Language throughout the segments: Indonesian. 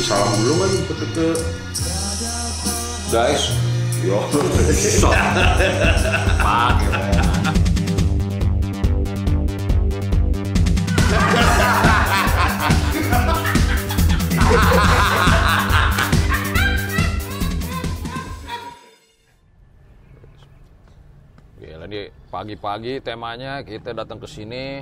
Kasih salam dulu kan ke, ke guys. Yo. Nih pagi-pagi temanya kita datang ke sini.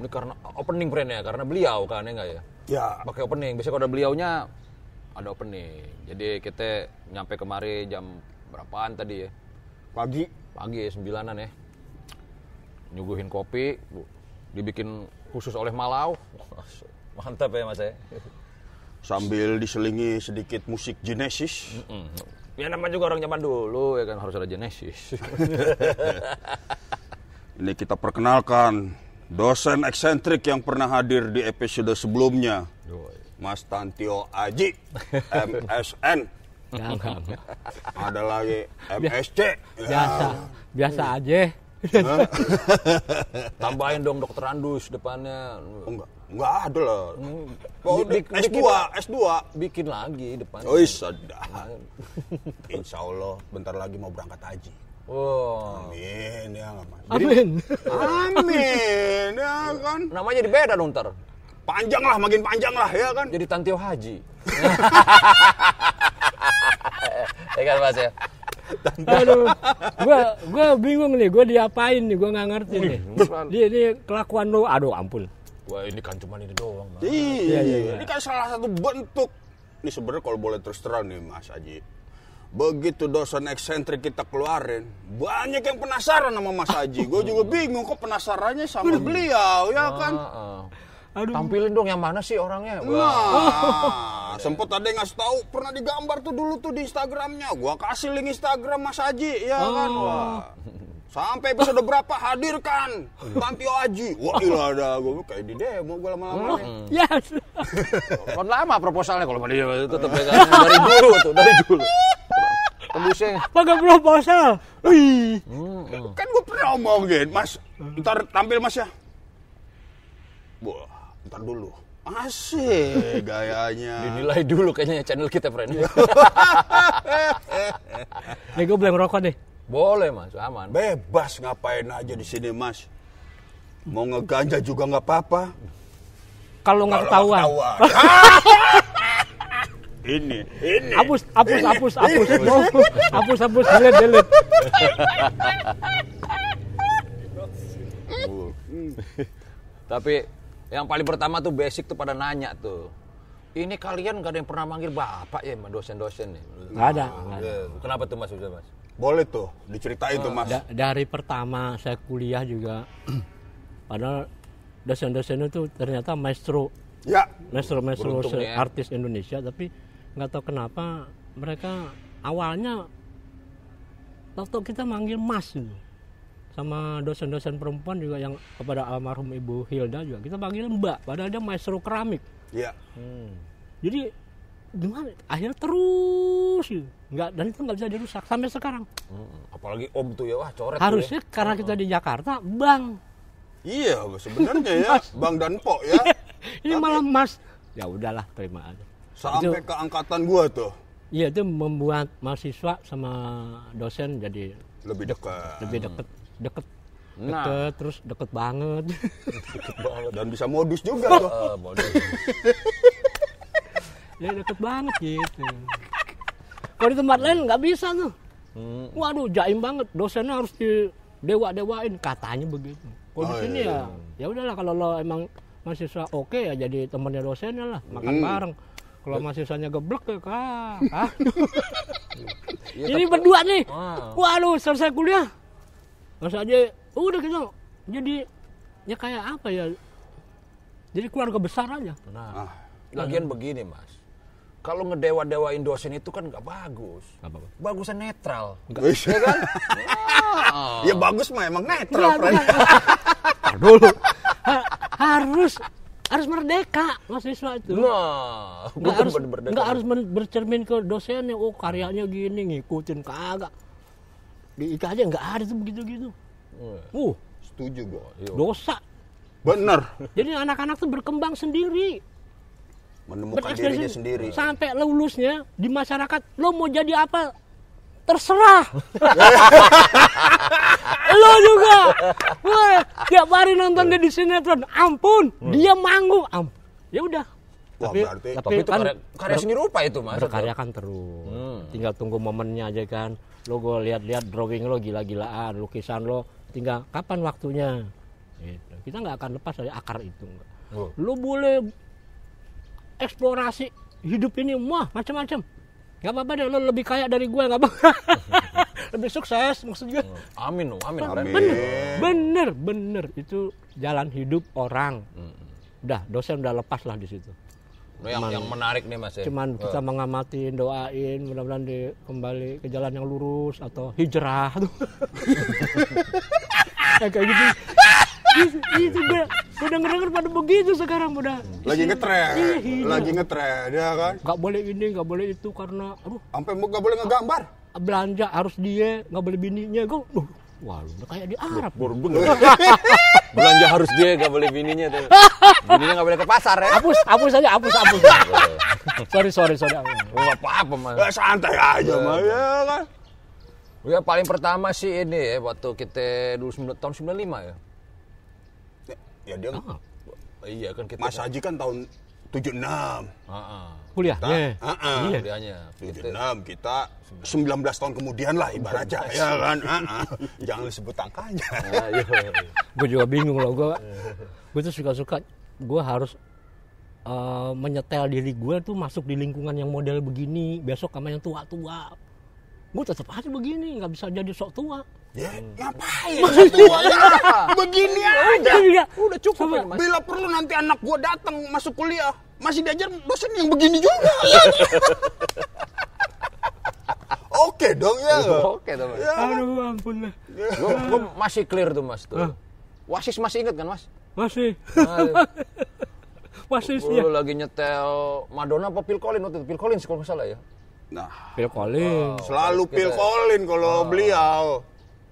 Ini karena opening friend ya, karena beliau kan ya enggak ya? Ya, Pakai opening. Biasanya kalau ada beliaunya ada opening. Jadi kita nyampe kemari jam berapaan tadi ya? pagi. Pagi sembilanan ya. Nyuguhin kopi, bu- dibikin khusus oleh Malau. Mantap ya mas ya. Sambil diselingi sedikit musik Genesis. Mm. Ya namanya juga orang zaman dulu ya kan harus ada Genesis. Ini kita perkenalkan dosen eksentrik yang pernah hadir di episode sebelumnya. Mas Tantio Aji, MSN. Ada lagi MSC. Ya. Biasa, biasa aja. Tambahin dong dokter Andus depannya. Oh, enggak, enggak ada lah. Oh, Di- di- S2, dikit S2. Bikin lagi depannya. Oh, sudah. Insya Allah bentar lagi mau berangkat haji. Wow. Amin ya nggak. Amin. Amin ya kan. Namanya di beda dong ntar. Panjang lah, makin panjang lah ya kan. Jadi Tantio Haji. ya kan mas ya? Aduh, gua gua bingung nih, gua diapain nih, gua nggak ngerti nih. Dia ini kelakuan lu, aduh ampun. Wah ini kan cuma ini doang mas. Iya, iya, iya. Ini kan salah satu bentuk. Ini sebenarnya kalau boleh terus terang nih Mas Haji. Begitu dosen eksentrik kita keluarin, banyak yang penasaran sama Mas Haji. Gue juga bingung kok penasarannya sama beliau, ya kan? Heeh. Aduh. Tampilin dong yang mana sih orangnya? Wah. Nah, sempet ada yang ngasih tahu pernah digambar tuh dulu tuh di Instagramnya. Gua kasih link Instagram Mas Haji, ya kan? Wah. Sampai episode berapa hadirkan Tantio Haji. Wah, ilah ada gue kayak di demo gue lama-lama. nih. Yes. Kan lama proposalnya kalau sama dia tetap ya kan. dari dulu tuh, dari dulu. Tembusnya. Pakai proposal. Wih. Kan gue pernah omongin, Mas. Ntar tampil Mas ya. Wah, ntar dulu. Asik gayanya. Dinilai dulu kayaknya channel kita friend. Nih gua boleh ngerokok deh. Boleh mas, aman. Bebas ngapain aja di sini, Mas. Mau ngeganja juga nggak apa-apa. Kalau nggak Kalau ketahuan. ini, ini. Hapus, hapus, hapus, hapus. Hapus, hapus, delete, delete. Tapi yang paling pertama tuh basic tuh pada nanya tuh. Ini kalian gak ada yang pernah manggil bapak ya dosen-dosen nih? Nggak ada. nggak ada. Kenapa tuh mas? Mas? Boleh tuh, diceritain tuh, Mas. Da- dari pertama saya kuliah juga, padahal dosen-dosen itu ternyata maestro, Ya, maestro-maestro ya. artis Indonesia, tapi nggak tahu kenapa mereka awalnya waktu kita manggil Mas gitu. sama dosen-dosen perempuan juga yang kepada almarhum Ibu Hilda juga kita panggil Mbak, padahal dia maestro keramik. ya. Jadi gimana? Akhirnya terus nggak dan itu nggak bisa dirusak sampai sekarang. Hmm, apalagi om tuh ya, wah coret Harusnya tuh karena kita di Jakarta, Bang. Iya, sebenarnya ya, Bang dan Po ya. Ini malah Mas. Ya udahlah, terima aja. Sampai ke angkatan gua tuh Iya, itu membuat mahasiswa sama dosen jadi lebih dekat. lebih deket, deket, Nah. deket, terus deket banget. Dan bisa modus juga tuh. ya. Eh. ya deket banget gitu. Kalau di tempat lain nggak bisa tuh. Hmm. Waduh, jaim banget. Dosennya harus di dewa-dewain katanya begitu. Kalau di Oh, sini iya. ya, ya udahlah kalau lo emang mahasiswa oke ya jadi temannya dosennya lah, makan bareng. Kalau mahasiswanya geblek ya kak. ah. Iya, Ini tapi- berdua nih. Wow. Waduh, selesai kuliah. Mas aja udah gitu. Jadi ya kayak apa ya? Jadi keluarga besar aja. Nah, lagian begini mas. Kalau ngedewa-dewain dosen itu kan nggak bagus. Apa-apa? Bagusnya netral. Wis. Ya kan? Ya bagus mah emang netral, Enggak, friend. Tar dulu. Ha- harus harus merdeka mahasiswa itu. Nah, Nggak harus nggak harus bercermin ke dosennya. Oh karyanya gini ngikutin kagak. Di IKJ nggak ada tuh begitu-gitu. Uh Setuju gua. dosa. Bener. Jadi anak-anak tuh berkembang sendiri. Menemukan dirinya sendiri. sampai lulusnya di masyarakat lo mau jadi apa terserah lo juga Wah, tiap hari nonton dia di sinetron ampun dia manggung ampun ya udah Wah, tapi, berarti- tapi Tapi itu kan karya, karya seni rupa itu mas. berkarya kan terus Hmm. tinggal tunggu momennya aja kan lo gue lihat-lihat drawing lo gila-gilaan lukisan lo tinggal kapan waktunya gitu. kita nggak akan lepas dari akar itu enggak. Oh. lo boleh eksplorasi hidup ini wah macam-macam. Nggak apa-apa deh lo lebih kaya dari gue nggak apa lebih sukses maksudnya Amin, oh, amin. keren. bener bener bener. Itu jalan hidup orang. Udah dosen udah lepas lah di situ. Yang, yang menarik nih mas ya. cuman kita mengamati doain mudah-mudahan di kembali ke jalan yang lurus atau hijrah. Tuh ya, kayak gitu itu, gue gue denger denger pada begitu sekarang udah Lagi ngetren, Iya, iya. lagi ngetren, ya kan? nggak boleh ini nggak boleh itu karena aduh Sampai nggak boleh ngegambar. belanja harus dia nggak boleh bininya gue duh, wah lu udah kayak di Arab bener. Belanja harus dia, gak boleh bininya tuh. Bininya gak boleh ke pasar ya. hapus hapus aja hapus hapus sorry sorry sorry Oh, gak apa-apa mas. Ya santai aja mah, ya kan? Ya paling pertama sih ini ya, waktu kita dulu sembilan- tahun 95 ya. Ya dia Ah, Iya kan kita. Mas Haji kan tahun 76. Heeh. kuliahnya Heeh. Iya. Kuliahnya. Kita, 76 kita 19 tahun kemudian lah ibaratnya ya kan. Heeh. Jangan disebut angkanya. Nah, iya, iya. gue juga bingung loh gue gue tuh suka suka gue harus eh, menyetel diri gue tuh masuk di lingkungan yang model begini besok sama yang tua tua gue tetap aja begini nggak bisa jadi sok tua Ya, ngapain setuanya? Begini aja. Iya. Udah cukup kan mas. Bila perlu nanti anak gua datang masuk kuliah, masih diajar dosen yang begini juga. Oke dong ya. Oke tuh mas. aduh ampun lah Gue gue masih clear tuh mas tuh. Wasis masih inget kan mas? masih masih sih ya Lu lagi nyetel Madonna apa Phil Collins waktu itu? Phil Collins kalau nggak salah ya. Nah, Phil Collins selalu Phil Collins kalau beliau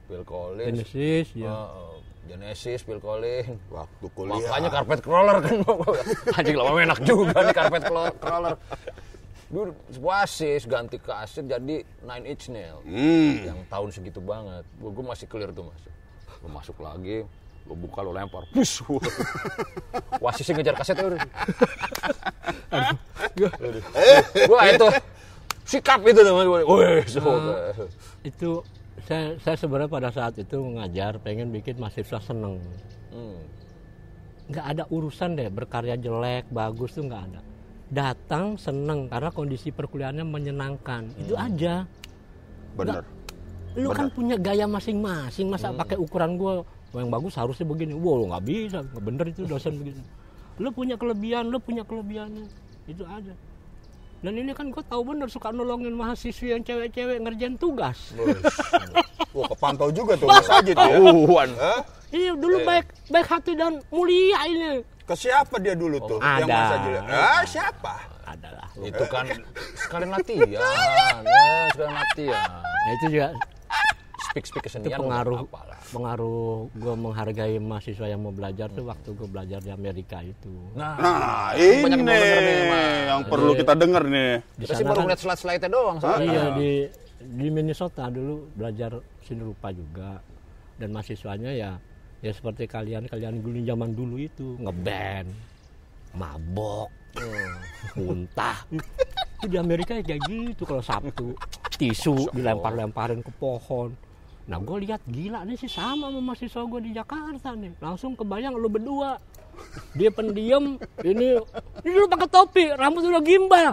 Phil Collins. Genesis ya Heeh. Genesis, Phil Collins. waktu kuliah. Makanya karpet crawler kan. Anjing lama enak juga nih karpet crawl- crawler. Dulu wasis ganti kaset jadi Nine Inch Nail. Hmm. Yang tahun segitu banget. Gue gue masih clear tuh mas. Gue masuk lagi, gue buka lo lempar. Pus. Wasisnya ngejar kaset udah. Wah itu sikap itu tuh. Wih, so, itu saya saya sebenarnya pada saat itu mengajar pengen bikin mahasiswa seneng. Hmm. nggak ada urusan deh berkarya jelek bagus tuh nggak ada. Datang seneng karena kondisi perkuliahannya menyenangkan. Itu aja. Bener. lu kan punya gaya masing-masing. Masa Hmm. pakai ukuran "Wah, yang bagus harusnya begini. Wow lu nggak bisa nggak bener itu dosen begitu lu punya kelebihan lu punya kelebihannya. Itu aja dan ini kan gue tahu bener suka nolongin mahasiswi yang cewek-cewek ngerjain tugas Wah, kepantau juga tuh Mas Haji tuh ya. Hah? iya dulu baik baik hati dan mulia ini Ke siapa dia dulu tuh? ada. Yang Mas Haji. Ah, siapa? adalah Itu kan sekalian latihan. Ya, sekalian latihan. nah itu juga Speak speak itu kesenian pengaruh apa lah. pengaruh gue menghargai mahasiswa yang mau belajar tuh waktu gue belajar di Amerika itu. Nah, Nah, Banyak ini yang nih, yang perlu kita denger nih. di kita sih sana baru kan- ngeliat slide-slide doang soalnya. iya di di Minnesota dulu belajar seni rupa juga. Dan mahasiswanya ya ya seperti kalian kalian dulu zaman dulu itu ngeband mabok muntah. Itu di Amerika ya kayak gitu kalau Sabtu tisu dilempar-lemparin ke pohon nah gue lihat gila nih sih sama sama mahasiswa gue di Jakarta nih langsung kebayang lu berdua dia pendiam ini ini dulu pakai topi rambut udah gimbal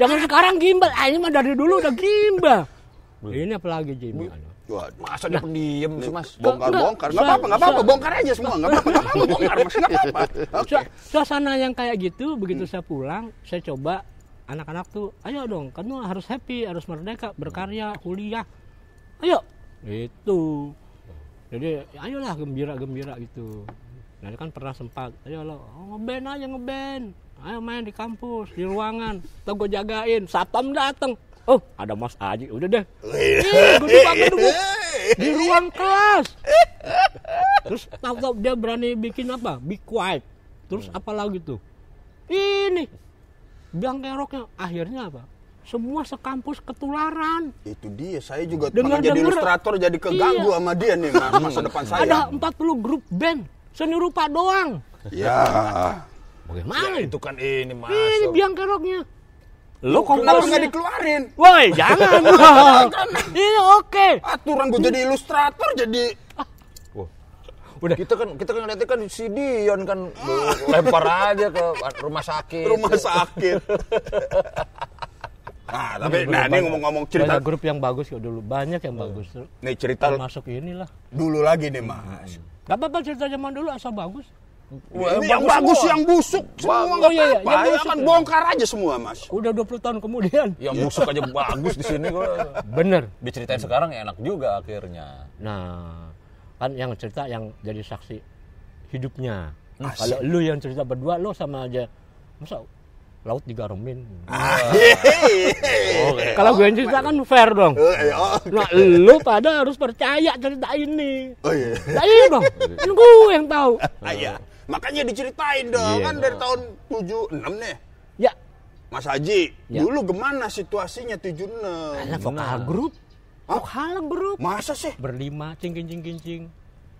Jangan sekarang gimbal, ah, ini mah dari dulu udah gimbal. Ini apalagi Jimmy? Waduh. Masa dia pendiam sih, Mas? Bongkar-bongkar. Nggak Enggak, apa-apa, nggak apa-apa. Bongkar aja semua. Nggak apa-apa, nggak apa-apa. Bongkar, Mas. Nggak apa-apa. Suasana yang kayak gitu, begitu saya pulang, saya coba anak-anak tuh, ayo dong, kamu harus happy, harus merdeka, berkarya, kuliah. Ayo, itu. Jadi, ayolah gembira-gembira gitu. Nah, kan pernah sempat, ayo lo, oh, ngeband aja ngeband. Ayo main di kampus, di ruangan. Tuh gue jagain, satpam dateng. Oh, ada Mas Aji, udah deh. Ih, gue dulu di ruang kelas. Terus tahu-tahu dia berani bikin apa? Be quiet. Terus apa lagi tuh? Ini biang keroknya akhirnya apa semua sekampus ketularan Itu dia, saya juga Dengar- jadi dengar- ilustrator jadi keganggu Iya. sama dia nih mas, masa depan saya. ada 40 grup band seni rupa doang Ya. bagaimana Ya, itu kan ini mas. ini biang keroknya lo Kenapa komposnya nggak dikeluarin? woi jangan ini oke Aturan gue jadi ilustrator jadi Wah. Udah. Kita kan kita kan ngeliatnya kan si Dion kan lempar aja ke rumah sakit. rumah sakit. Nah, tapi nah ini ngomong-ngomong cerita banyak grup yang bagus kok dulu banyak yang bagus nih cerita termasuk inilah dulu lagi nih mas. Gak apa-apa cerita zaman dulu asal bagus. Wah, Ini yang bagus, semua. yang busuk semua Oh, nggak iya, iya, apa-apa. yang Ya busuk kan ya. bongkar aja semua mas. Udah 20 tahun kemudian. Yang busuk aja bagus di sini gua. Bener. Diceritain sekarang enak juga akhirnya. Nah, kan yang cerita yang jadi saksi hidupnya. Kalau lu yang cerita berdua, lu sama aja. Masa laut digaremin. Oh, Kalau gue cerita kan fair dong. Nah, lu pada harus percaya cerita ini. oh iya. Nah, iya dong. Kan gue yang tahu. Ah, iya. Makanya diceritain dong Iya. kan dari tahun 76 nih. Ya, Mas Haji, Ya. dulu gimana situasinya 76? ada vokal grup. Vokal grup. Masa sih? berlima cingking cingking cing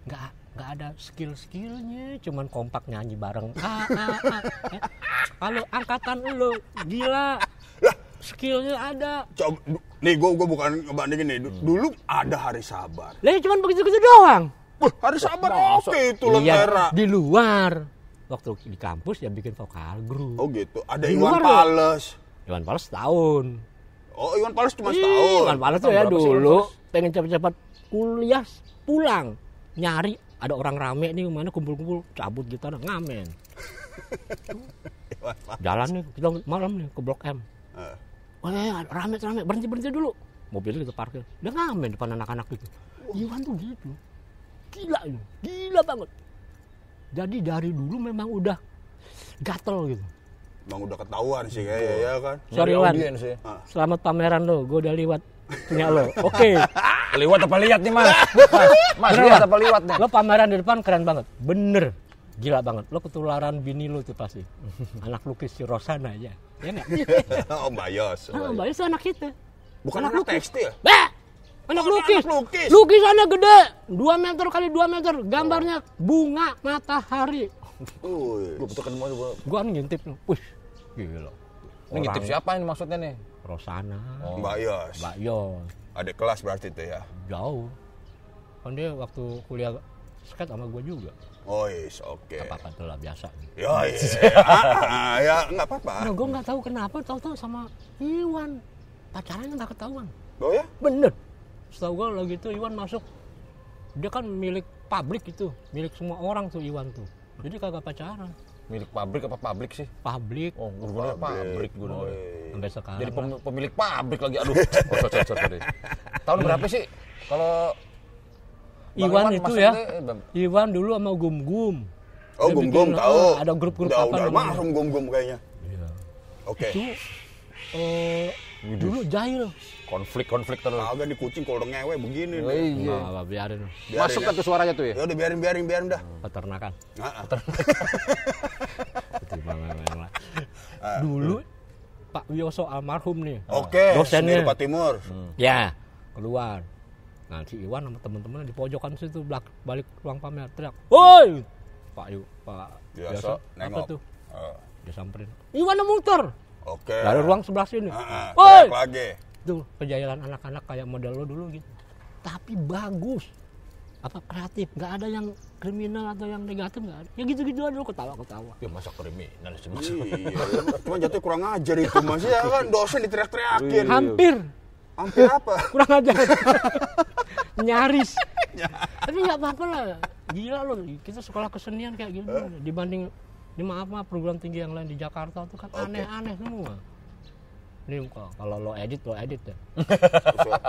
nggak nggak ada skill skillnya cuman kompak nyanyi bareng ah, ah, ah. Kalau angkatan lo gila skillnya ada Coba, nih gue gue bukan ngebandingin nih. Du- Dulu ada hari sabar. lah cuman begitu begitu doang Wah, hari sabar oke itu lentera. Iya, di luar waktu di kampus ya bikin vokal grup Oh gitu. Ada Di Iwan lo. Pales. Iwan Pales tahun Oh Iwan Pales cuma setahun. Iwan Pales tuh ya dulu Pales? pengen cepet-cepet kuliah pulang nyari ada orang rame nih mana kumpul-kumpul cabut gitar ngamen. Iwan Pales. jalan nih kita malam nih ke blok M. Eh, Wah, rame rame. Berhenti berhenti dulu. Mobilnya kita parkir. Dia ngamen depan anak-anak gitu Iwan tuh gitu. Gila ini gila banget. Jadi dari dulu memang udah gatel gitu. Bang udah ketahuan sih kayaknya ya kan. sorry Wan ya. selamat pameran lo. Gue udah liwat punya lo oke Liwat apa lihat nih mas? Mas, mas Bener, lihat apa liwat nih? lo pameran di depan keren banget bener gila banget lo ketularan bini lo tuh pasti anak lukis si Rosana aja ya nggak oh Mbak Yos. ah, mbak itu anak kita Bukan anak tekstil. Bah! Anak Oh, lukis. anak lukis. Lukisannya gede, 2 meter kali 2 meter. Gambarnya bunga matahari. Gue betul kan mau gua. Gua ngintip, wih, gila. Ini ngintip siapa ini maksudnya nih? Rosana, Mbak Yos. Mbak Yos, Adik kelas berarti itu ya. jauh. Kan dia waktu kuliah skate sama gua juga. Oh yes, oke. Apa apa tuh lah biasa. Ya iya. Ah, ya nggak apa-apa. Nah, gua nggak tahu kenapa tahu-tahu sama Iwan pacarannya nggak ketahuan. Oh ya? Bener. Setahu gua lagi itu Iwan masuk, dia kan milik pabrik itu, milik semua orang tuh Iwan tuh. Jadi kagak pacaran. Milik pabrik apa pabrik sih? Pabrik Oh, gue pabrik gue Oh, dengar. iya. sampai sekarang. Jadi pem- pemilik pabrik lagi. Aduh. Oh, sorry, sorry, sorry. Tahun berapa sih? Kalau Iwan Iwan itu ya. Bang. Iwan dulu sama Gum Gum. Oh gum gum tahu. ah, ada grup-grup apa Udah masuk gum gum kayaknya. Iya. Oke. Itu eh, dulu jahil. konflik-konflik terus. Agak di kucing kalau ngewe begini. Oh, nih. iya. Nah, biarin Biarin Masuk ya. tuh suaranya tuh ya? Ya udah biarin biarin biarin dah. peternakan. Nah, ah. Itu memang lah. Dulu Pak Wiyoso almarhum nih. Oke. Dosennya. sendiri Pak Timur. Ya, keluar. Nah, si Iwan sama teman-teman di pojokan situ belak balik ruang pamer teriak, "Woi!" Pak Yu, Pak Wiyoso apa tuh? Oh, Dia samperin. Iwan muter. Oke. Dari ruang sebelah sini. Ah, ah, Woi! lagi. Itu kejayaan anak-anak kayak model lo dulu gitu. Tapi bagus. Apa kreatif, nggak ada yang kriminal atau yang negatif nggak ada. Ya gitu-gitu aja lo ketawa-ketawa. Ya masa kriminal sih mas. Iya, cuma jatuh kurang ajar itu mas ya kan dosen diteriak-teriakin. Hampir Hampir apa? kurang ajar. Nyaris. Tapi nggak apa-apa lah. Gila lo, kita sekolah kesenian kayak gini dibanding ini maaf maaf perguruan tinggi yang lain di Jakarta tuh kan aneh-aneh semua. Ini kalau lo edit lo edit ya.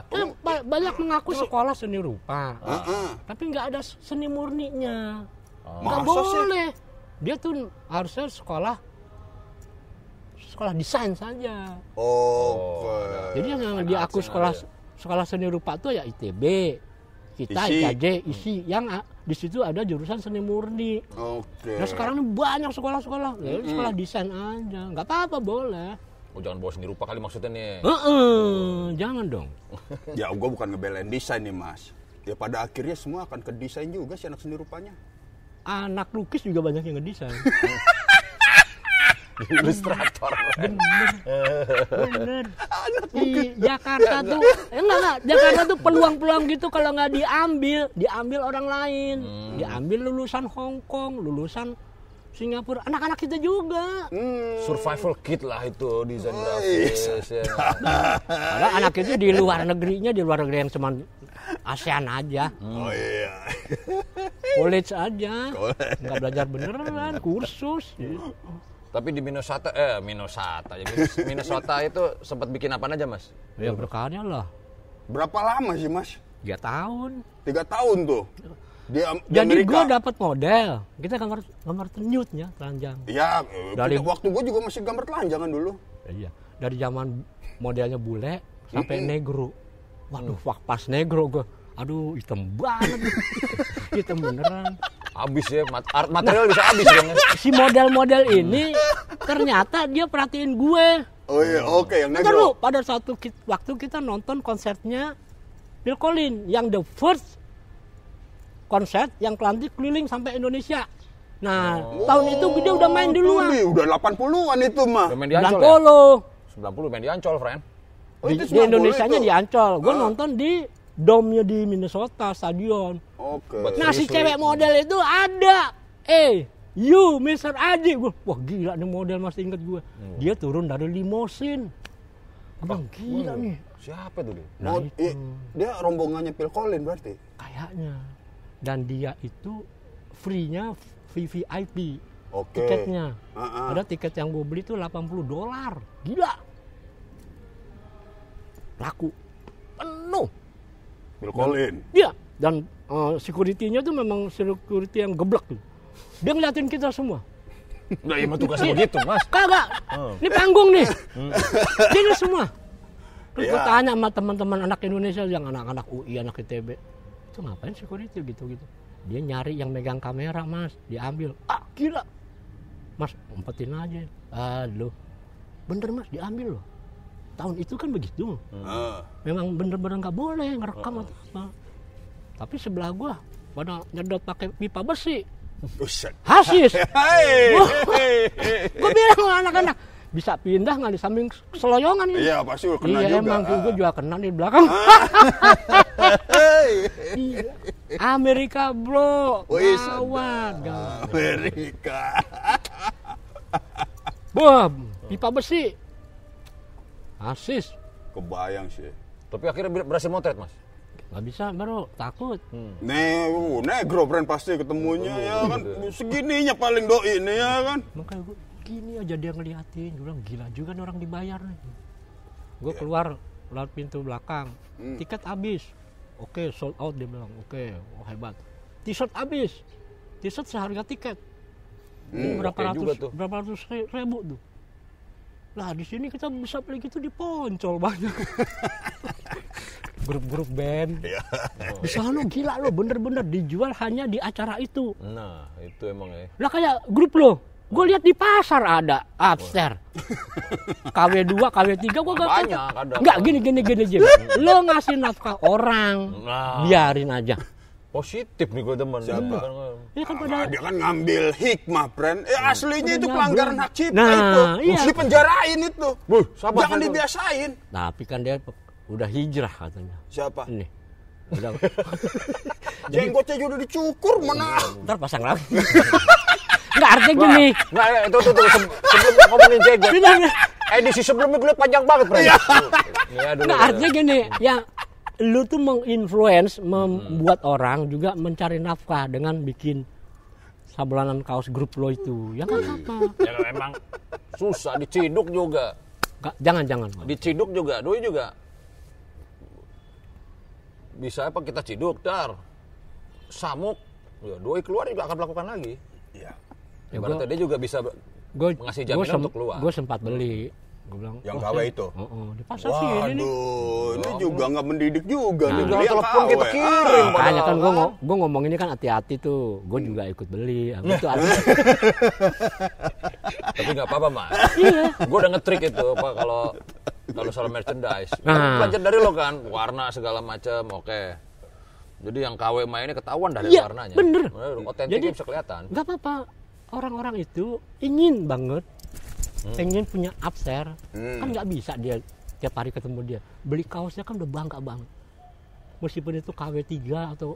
Eh, ba- banyak mengaku sekolah seni rupa, Heeh. tapi nggak ada seni murninya. Nggak Masa sih? boleh. Dia tuh harusnya sekolah sekolah desain saja. Oke. Jadi yang dia aku sekolah sekolah seni rupa tuh ya ITB, kita Isi. IKJ isi yang di situ ada jurusan seni murni. Oke. Nah sekarang ini banyak sekolah-sekolah, ya udah sekolah desain aja, nggak apa-apa boleh. Oh jangan bawa seni rupa kali maksudnya nih. Heeh, jangan dong. Ya gue bukan ngebelain desain nih mas. Ya pada akhirnya semua akan ke desain juga sih anak seni rupanya. Anak lukis juga banyak yang ngedesain. Ilustrator. Bener. Di Jakarta tuh, eh, enggak enggak, Jakarta tuh peluang-peluang gitu kalau nggak diambil, diambil orang lain, diambil lulusan Hong Kong, lulusan Singapura, anak-anak kita juga. Survival kit lah itu desain grafis. ya. Anak itu di luar negerinya, di luar negeri yang cuma ASEAN aja, Oh iya. college aja, nggak belajar beneran, kursus. Tapi di Minnesota, eh Minnesota, ya, Minnes- Minnesota itu sempat bikin apa aja mas? Ya berkarya lah, Berapa lama sih mas? tiga tahun. Tiga tahun tuh. Di, di Jadi gue dapat model, kita gambar gambar tenyutnya telanjang. Ya, Dari- waktu gue juga masih gambar telanjangan dulu. Iya, dari zaman modelnya bule sampai negro. Waduh, wah pas negro gue. Aduh, hitam banget. hitam beneran. Habis ya, mat- art material bisa habis kan? ya? Si model-model ini ternyata dia perhatiin gue. Oh iya, oke yang Bentar lu, negro. pada satu ki- waktu kita nonton konsernya Bill Collins yang the first konser yang kelantik keliling sampai Indonesia. Nah, tahun itu dia udah main luar. Di, udah 80-an itu mah. Udah main di Ancol ya? Polo. 90 main di Ancol, friend. Oh, di, itu di 90 Indonesia nya itu? di Ancol. Gue Ah. nonton di domnya di Minnesota stadion. Oke. Buat- Nah si cewek model itu ada. Eh, you Mr. Adi. Gua, wah gila nih model masih inget gue. Hmm. Dia turun dari limosin. Abang gila nih. Siapa tuh dia? Nah, i- dia rombongannya Phil Collins berarti. Kayaknya. Dan dia itu free-nya VVIP. Oke. Tiketnya. Ah. Ada tiket yang gue beli tuh 80 dolar. Gila. Laku. Penuh. Collins. Iya, dan uh, security-nya tuh memang security yang geblek tuh. Dia ngeliatin kita semua. Nah, emang tugasnya begitu, mas. Kagak, Oh. ini panggung nih. Ini semua. Terus gue Iya. tanya sama teman-teman anak Indonesia yang anak-anak UI, anak ITB. Itu ngapain security gitu-gitu. Dia nyari yang megang kamera, mas. Diambil. Ah, gila. Mas, umpetin aja. Aduh. Bener, mas. Diambil loh. Tahun itu kan begitu. Ah. memang bener-bener nggak boleh ngerekam atau apa. Tapi sebelah gua pada nyedot pakai pipa besi. Buset. Hasis. Gua bilang anak-anak bisa pindah nggak di samping seloyongan ini. Iya pasti kena iya juga. emang gua juga kena di belakang. Hei. Iya. Amerika bro, Wih, gawat, gawat. Amerika. Wah, pipa besi. Asis. Kebayang sih. Tapi akhirnya ber- berhasil motret, mas. Nggak bisa bro, takut. Ne, uh, negro friend pasti ketemunya ya kan. Segininya paling doi ini ya kan. Makanya gue gini aja dia ngeliatin, gue bilang gila juga nih orang dibayar nih. Gue keluar lewat pintu belakang, tiket habis. Oke, sold out dia bilang. Oke, oh hebat. T-shirt habis. T-shirt seharga tiket. Ini berapa oke ratus berapa ratus ri- ribu tuh. Lah di sini kita bisa beli gitu di Poncol banyak. Grup-grup band. Di sana gila lo, bener-bener dijual hanya di acara itu. Nah, itu emang ya. Lah kayak grup lo. Gue lihat di pasar ada upstairs. KW2, KW3 gue gak Banyak, ada. Enggak gini gini gini Jim. Lo ngasih nafkah orang, Nah. biarin aja. Positif nih gue demen. Siapa? Ya kan pada Ah, dia kan ngambil hikmah, friend. Eh aslinya itu pelanggaran hak cipta Nah, itu. iya. Mesti penjarain itu. Wuh, sabar, Jangan sabar. dibiasain. tapi kan dia udah hijrah katanya. Siapa? Ini. Udah Jenggotnya juga udah dicukur mana? ntar pasang lagi. Enggak artinya gini. Nggak, itu tuh, tuh, se- sebelum ngomongin. Bilang, Edisi sebelumnya gue panjang banget, Bro. Iya, dulu. Nah, artinya gini, ya lu tuh menginfluence, membuat orang juga mencari nafkah dengan bikin sablanan kaos grup lo itu. Ya kan apa? Ya emang susah diciduk juga. Nggak, jangan jangan. Diciduk juga, doi juga. Bisa apa kita ciduk, dar. Samuk, ya doi keluar juga akan melakukan lagi. Ya, Ibaratnya dia juga bisa Gue ngasih jaminan untuk keluar. Gue sempat beli Gue bilang, Yang "Wah, KW saya- itu? Oh, oh, di pasar sini nih. Waduh, ini juga nggak mendidik juga nih. Tinggal Beli telepon kita kirim. Ah. Makanya kan gue Padahal gue ngomong ini kan hati-hati tuh. Gue juga ikut beli. Habis itu artinya Tapi nggak apa-apa mas. Iya. Gue udah ngetrik itu apa kalau kalau soal merchandise. Nah. Belajar dari lo kan, warna segala macam, oke. Jadi yang KW mainnya ketahuan dari Iya, warnanya. bener. Otentiknya Jadi- bisa kelihatan. nggak apa-apa. Orang-orang itu ingin banget, Hmm. pengen punya upstairs. Hmm. Kan nggak bisa dia tiap hari ketemu dia. Beli kaosnya kan udah bangga banget. Meskipun itu KW3 atau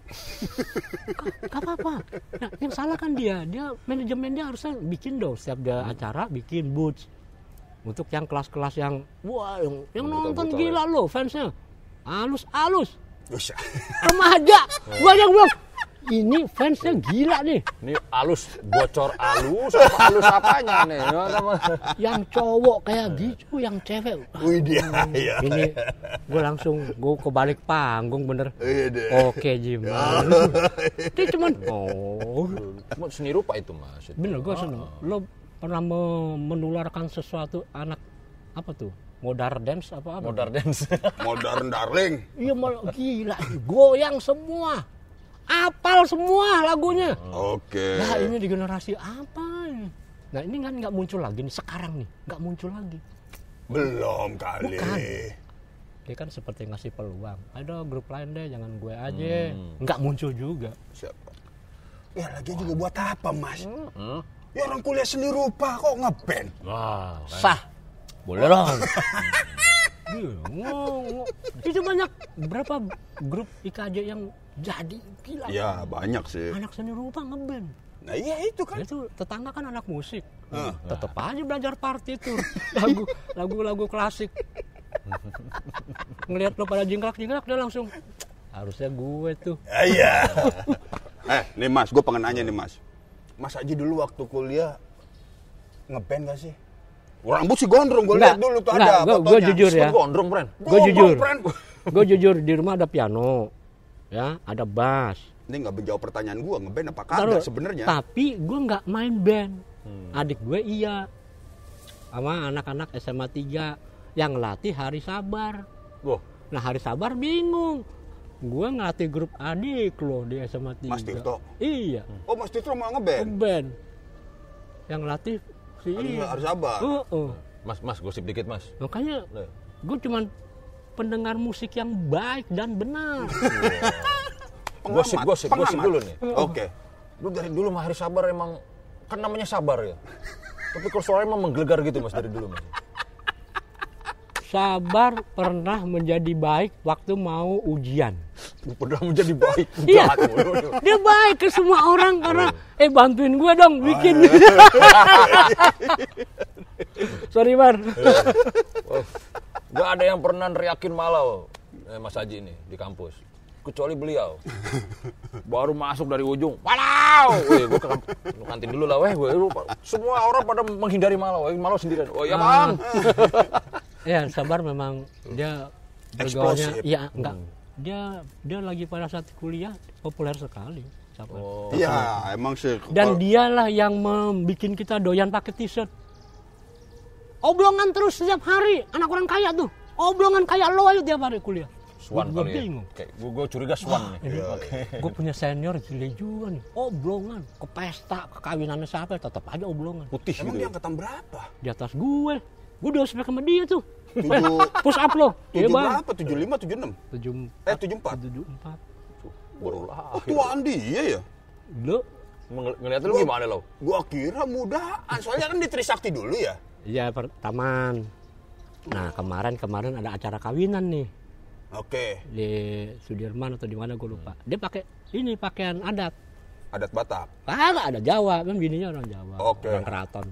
nggak apa-apa. Nah, yang salah kan dia. Dia manajemen dia harusnya bikin dong setiap dia Hmm. acara bikin boots untuk yang kelas-kelas yang wah yang, yang nonton gila loh fansnya halus-halus Buset. remaja gua yang bilang ini fansnya gila nih Ini alus, bocor alus, apa alus apanya nih? Ya, yang cowok kayak gitu yang cewek Wih dia, iya. ini gue langsung gue ke balik panggung bener Iya oke Jim dia cuman oh Cuma seni rupa itu mas. Itu. bener gue seneng lo pernah me- menularkan sesuatu anak apa tuh modern dance apa apa Modern dance. Modern darling. iya mal gila goyang semua apal semua lagunya Oke. Nah ini di generasi apa ini? Nah ini kan nggak muncul lagi nih sekarang nih nggak muncul lagi. Belum kali. Bukan. Dia kan seperti ngasih peluang. Ada grup lain deh jangan gue aja. Nggak muncul juga. Siapa? Ya lagi juga buat apa mas? Hmm? Ya orang kuliah seni rupa kok ngeband. Wah, Sah. Boleh dong. Iya. Itu banyak berapa grup IKJ yang jadi gila. Ya banyak sih. Anak seni rupa ngeband. Nah iya itu kan. Itu tetangga kan anak musik. Ah. Tetep aja belajar partitur. Lagu lagu-lagu klasik. Ngelihat lo pada jingkrak-jingkrak dia langsung harusnya gue tuh. Ah, Iya. eh, nih Mas, gue pengen nanya nih Mas. Mas Haji dulu waktu kuliah ngeband gak sih? Rambut sih gondrong, gue lihat dulu tuh enggak, ada gua- fotonya. gua jujur ya. gondrong, Bren. Gue jujur. Gue jujur di rumah ada piano. Ya, ada bass. Ini nggak menjawab pertanyaan gue, ngeband apa kagak sebenarnya? Tapi gue nggak main band. Adik gue iya. Sama anak-anak SMA 3 yang latih hari sabar. Wah, Nah hari sabar bingung. Gue ngelatih grup adik loh di SMA 3. Mas Tirto? Iya. Oh Mas Tito mau ngeband? Band. Yang latih si Harus, iya. harus sabar. Heeh. Mas, Mas, gosip dikit, Mas. Makanya gue cuman pendengar musik yang baik dan benar. Pengamat, Gosip, gosip, gosip dulu nih. Oke. Lu dari dulu mah hari sabar emang kan namanya sabar ya. Tapi kalau suaranya emang menggelegar gitu Mas dari dulu Mas. Sabar pernah menjadi baik waktu mau ujian. Pernah menjadi baik. Iya. Dia baik ke semua orang karena eh bantuin gue dong bikin. Sorry Bar. Gak ada yang pernah neriakin malau eh, Mas Haji ini di kampus. Kecuali beliau. Baru masuk dari ujung, malau. Wih, gue ke kantin dulu lah, weh. Gue, semua orang pada menghindari malau. Eh, malau sendirian. Oh iya bang. ya sabar memang dia bergaulnya ya enggak dia dia lagi pada saat kuliah populer sekali sabar. Oh, Iya, emang sih. dan dialah yang membuat kita doyan pakai t-shirt oblongan terus setiap hari anak orang kaya tuh oblongan kayak lo aja tiap hari kuliah Swan kali ya. bingung. Kayak gue, gue curiga Swan nih. Ini gue punya senior gile juga nih oblongan ke pesta ke kawinannya siapa tetap aja oblongan Putih Emang gitu. dia ya. angkatan berapa? di atas gue gue udah spek sama dia tuh Tujuh- push up lo iya Tujuh berapa? Tujuh lima, tujuh enam? tujuh Eh, tujuh empat? tujuh empat Baru Oh, lahir. tuaan dia ya? lo Ngeliat lu gimana lo? Gua kira mudaan, soalnya kan di Trisakti dulu ya. Iya pertaman. Nah kemarin kemarin ada acara kawinan nih Oke, di Sudirman atau di mana gue lupa. Dia pakai ini pakaian adat. adat Batak. Kagak ada Jawa, kan bininya orang Jawa. Oke. Orang keraton.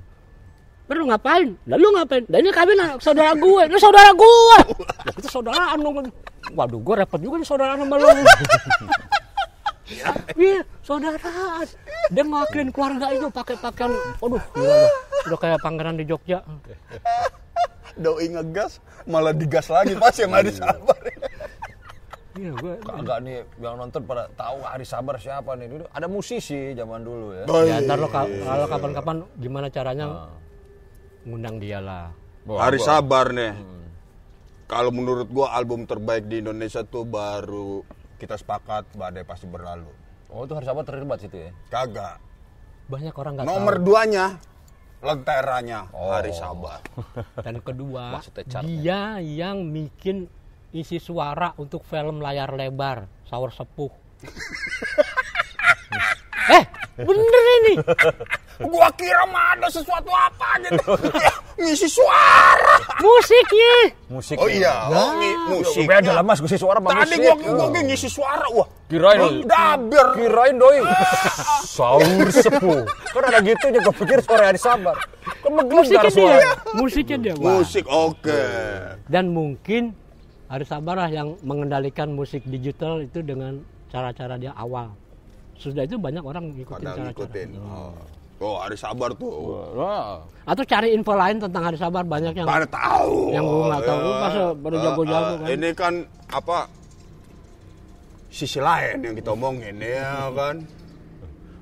Lu ngapain? Lalu ngapain? Lah ini kawinan saudara gue. Ini saudara gue. Ya kita saudaraan dong. Waduh, gue repot juga nih saudaraan sama lu. Iya, saudaraan. Dia ngelakuin keluarga itu pakai pakaian, aduh, gila. Udah kayak pangeran di Jogja. Doi ngegas, malah digas lagi pas yang ada sabar. Iya, gue Kagak nih yang nonton pada tahu Hari Sabar siapa nih. Dulu ada musisi zaman dulu ya. Oh, Ya iya. ntar lo ka- kalau kapan-kapan gimana caranya ngundang dia lah. Hari Sabar nih. Kalau menurut gua album terbaik di Indonesia tuh baru kita sepakat badai pasti berlalu. Oh itu hari sabat terlibat situ ya. Kagak. banyak orang nggak Nomor tahu duanya lenteranya Oh. Hari Sabar. dan kedua dia yang bikin isi suara untuk film layar lebar Saur Sepuh eh bener ini gua kira mah ada sesuatu apa gitu. Ngisi suara. musiknya Musik. Oh iya, oh, ngi- musik. Beda lah mas, gue suara sama Tadi musik. gua gua ngisi suara wah. Kirain Oh, Daber. Kirain doi. Saur sepuh. Kan ada gitu juga pikir suara hari sabar. Kan musiknya menggelegar dia suara. musiknya dia Wah. Musik oke. dan mungkin harus sabar lah yang mengendalikan musik digital itu dengan cara-cara dia awal sudah itu banyak orang ngikutin Pada cara-cara ngikutin. Oh. Oh, Hari Sabar tuh. Wah. atau cari info lain tentang hari sabar banyak yang Pada tahu. Yang gua nggak tahu, lu masa baru Eh, jago-jago eh, kan? Ini kan apa? Sisi lain yang kita omongin ya kan.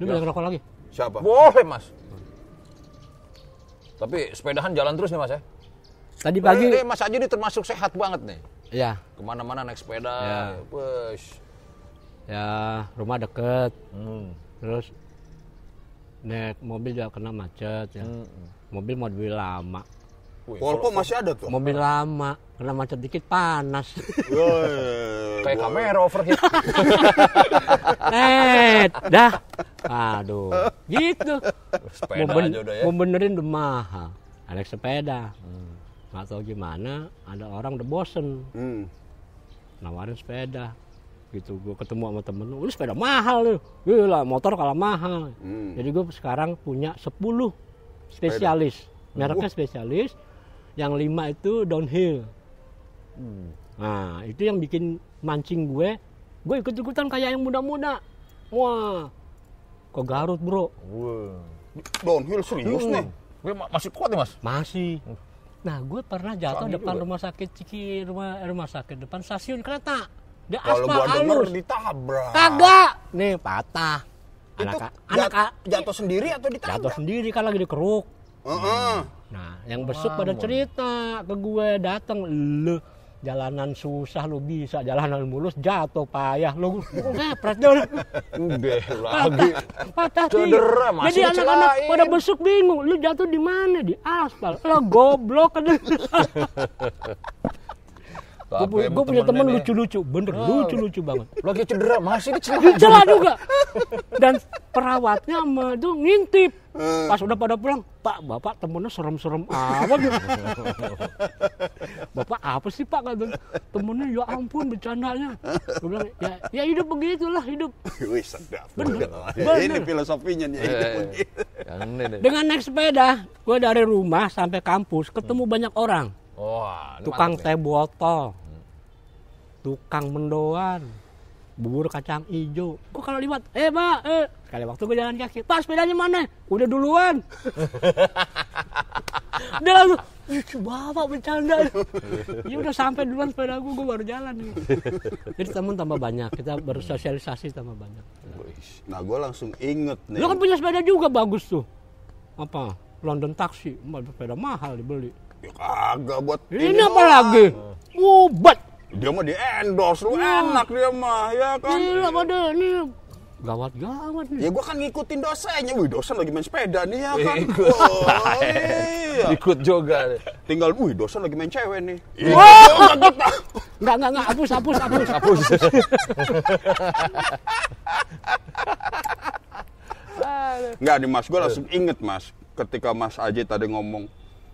lu banyak rokok lagi Siapa? Boleh mas. Tapi sepedahan jalan terus nih mas ya. tadi pagi Eh, mas Aji ini termasuk sehat banget nih. ya Ke mana-mana naik sepeda. Ya. Ya rumah deket. Hmm. terus naik mobil juga kena macet ya. Mobil mobil lama. Wih, Polpo masih ada tuh. mobil lama kena macet dikit panas. Woi, kayak kamera overheat. eh dah. Aduh gitu. Sepeda mau, ben- aja udah ya. mau benerin udah mahal. Naik sepeda. Nggak tahu gimana ada orang udah bosen. Hmm. nawarin sepeda gitu. Gue ketemu sama temen lu sepeda mahal lu. Gila motor kalah mahal. Hmm. jadi gue sekarang punya 10 spesialis. Mereknya spesialis yang lima itu downhill. Nah itu yang bikin mancing gue. Gue ikut ikutan kayak yang muda-muda. Wah ke Garut bro? Wah. Downhill serius nih. Gue ma- masih kuat nih mas. masih. Nah gue pernah jatuh Canggih depan juga. rumah sakit Ciki rumah eh, rumah sakit depan stasiun kereta di Kalau aspal gua denger halus ditabrak. Kagak. Nih patah. Itu Anak jat- anak jatuh sendiri atau jatuh ditabrak? sendiri kan lagi dikeruk. Heeh. Nah, yang besuk pada cerita ke gue datang lu jalanan susah lu bisa jalanan mulus jatuh payah lu lu ngepret dong Udah patah lagi. patah Cedera, masih jadi anak-anak pada besuk bingung lu jatuh di mana di aspal lo goblok gue punya temen lucu-lucu bener lucu-lucu banget Lagi cedera masih dicela. Dicela juga. Dan perawatnya itu ngintip. Pas udah pada pulang, Pak, Bapak temennya serem-serem apa gitu. Bapak apa sih Pak kata temennya ya ampun bercandanya. Gue bilang ya, ya hidup begitulah hidup. Wih, sedap. Bener, Ini bener. filosofinya nih. Eh, ini. Dengan naik sepeda, gue dari rumah sampai kampus ketemu banyak orang. Wah, ini Tukang nih. teh botol, tukang mendoan, bubur kacang hijau. Gue kalau lihat, eh pak, eh sekali waktu gue jalan kaki, pak sepedanya mana? Udah duluan. Dia langsung, lucu bapak bercanda. ya udah sampai duluan sepeda gue, gue baru jalan. Jadi teman tambah banyak, kita bersosialisasi tambah banyak. Nah, gue langsung inget nih. Lu kan punya sepeda juga bagus tuh. Apa? London taksi, sepeda mahal dibeli. Ya, kagak buat Ini apa lagi? Obat. Dia mah di endorse lu Wah. enak dia mah, ya kan? Gila pada ini gawat-gawat nih. Ya gua kan ngikutin dosennya. Wih, dosen lagi main sepeda nih ya kan. Ikut. Oh, iya. Ikut juga. Tinggal, wih, dosen lagi main cewek nih. Wah! Enggak, enggak, enggak, hapus, hapus, hapus. Hapus. Enggak nih Mas, gua langsung inget Mas. Ketika Mas Aji tadi ngomong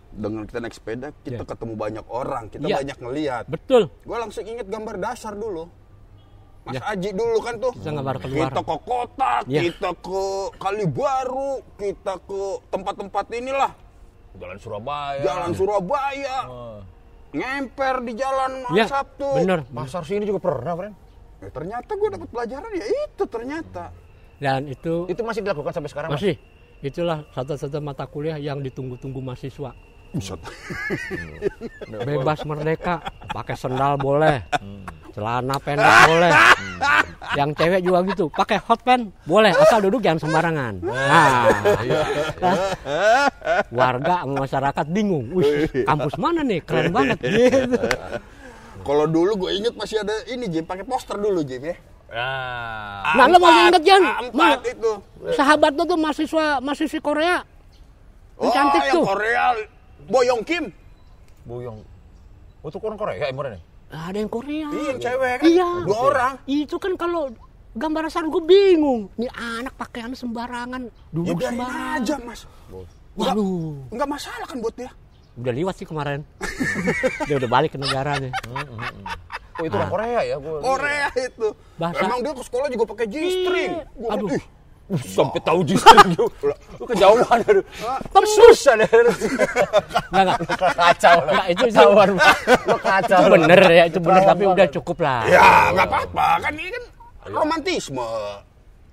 dengan kita naik sepeda, kita Ya. ketemu banyak orang, kita Ya. banyak ngeliat. Betul. Gue langsung inget gambar dasar dulu. Mas Ya. Aji dulu kan tuh. Kita gambar keluar. Kita ke kota, Ya. kita ke Kalibaru, kita ke tempat-tempat inilah. Jalan Surabaya. Jalan Surabaya. Oh. Ngemper di jalan Ya, Sabtu. bener. Pasar sini juga pernah, Fren. Ya, ternyata gue dapat pelajaran ya itu ternyata. Dan itu Itu masih dilakukan sampai sekarang, Mas? masih itulah satu-satu mata kuliah yang ditunggu-tunggu mahasiswa. Buset. Bebas merdeka, pakai sendal boleh. celana pendek boleh. Yang cewek juga gitu, pakai hot pants boleh, asal duduk jangan sembarangan. Nah, warga masyarakat bingung. Wih, kampus mana nih? Keren banget gitu. Kalau dulu gue inget masih ada ini Jim, pakai poster dulu Jim ya. Nah, Nah, lo masih inget Jan? A4 Ma- itu. Sahabat lo tuh mahasiswa mahasiswi Korea. Yang cantik yang tuh. Korea, Boyong Kim. Buyong. Oh, itu orang Korea ya nih? Ada yang Korea. Iya, yang cewek kan. Iya. Dua orang. Itu kan kalau gambar asal gue bingung. Nih anak pakaian sembarangan, Ya duduk biarin sembarangan. aja mas. Waduh, Enggak masalah kan buat dia. udah liwat sih kemarin. Dia udah balik ke negaranya. Oh, itu orang Korea ya? Gua Korea itu. Bahasa- Emang dia ke sekolah juga pakai G-string. Iya. Aduh. ih, sampai tahu justru lu kejauhan aduh. Lu susah deh. Enggak, enggak. Kacau lah. Enggak, itu- Pak. Lu kacau. Itu bener ya, itu bener. Tapi udah cukup lah. Ya nggak apa-apa kan ini kan romantisme.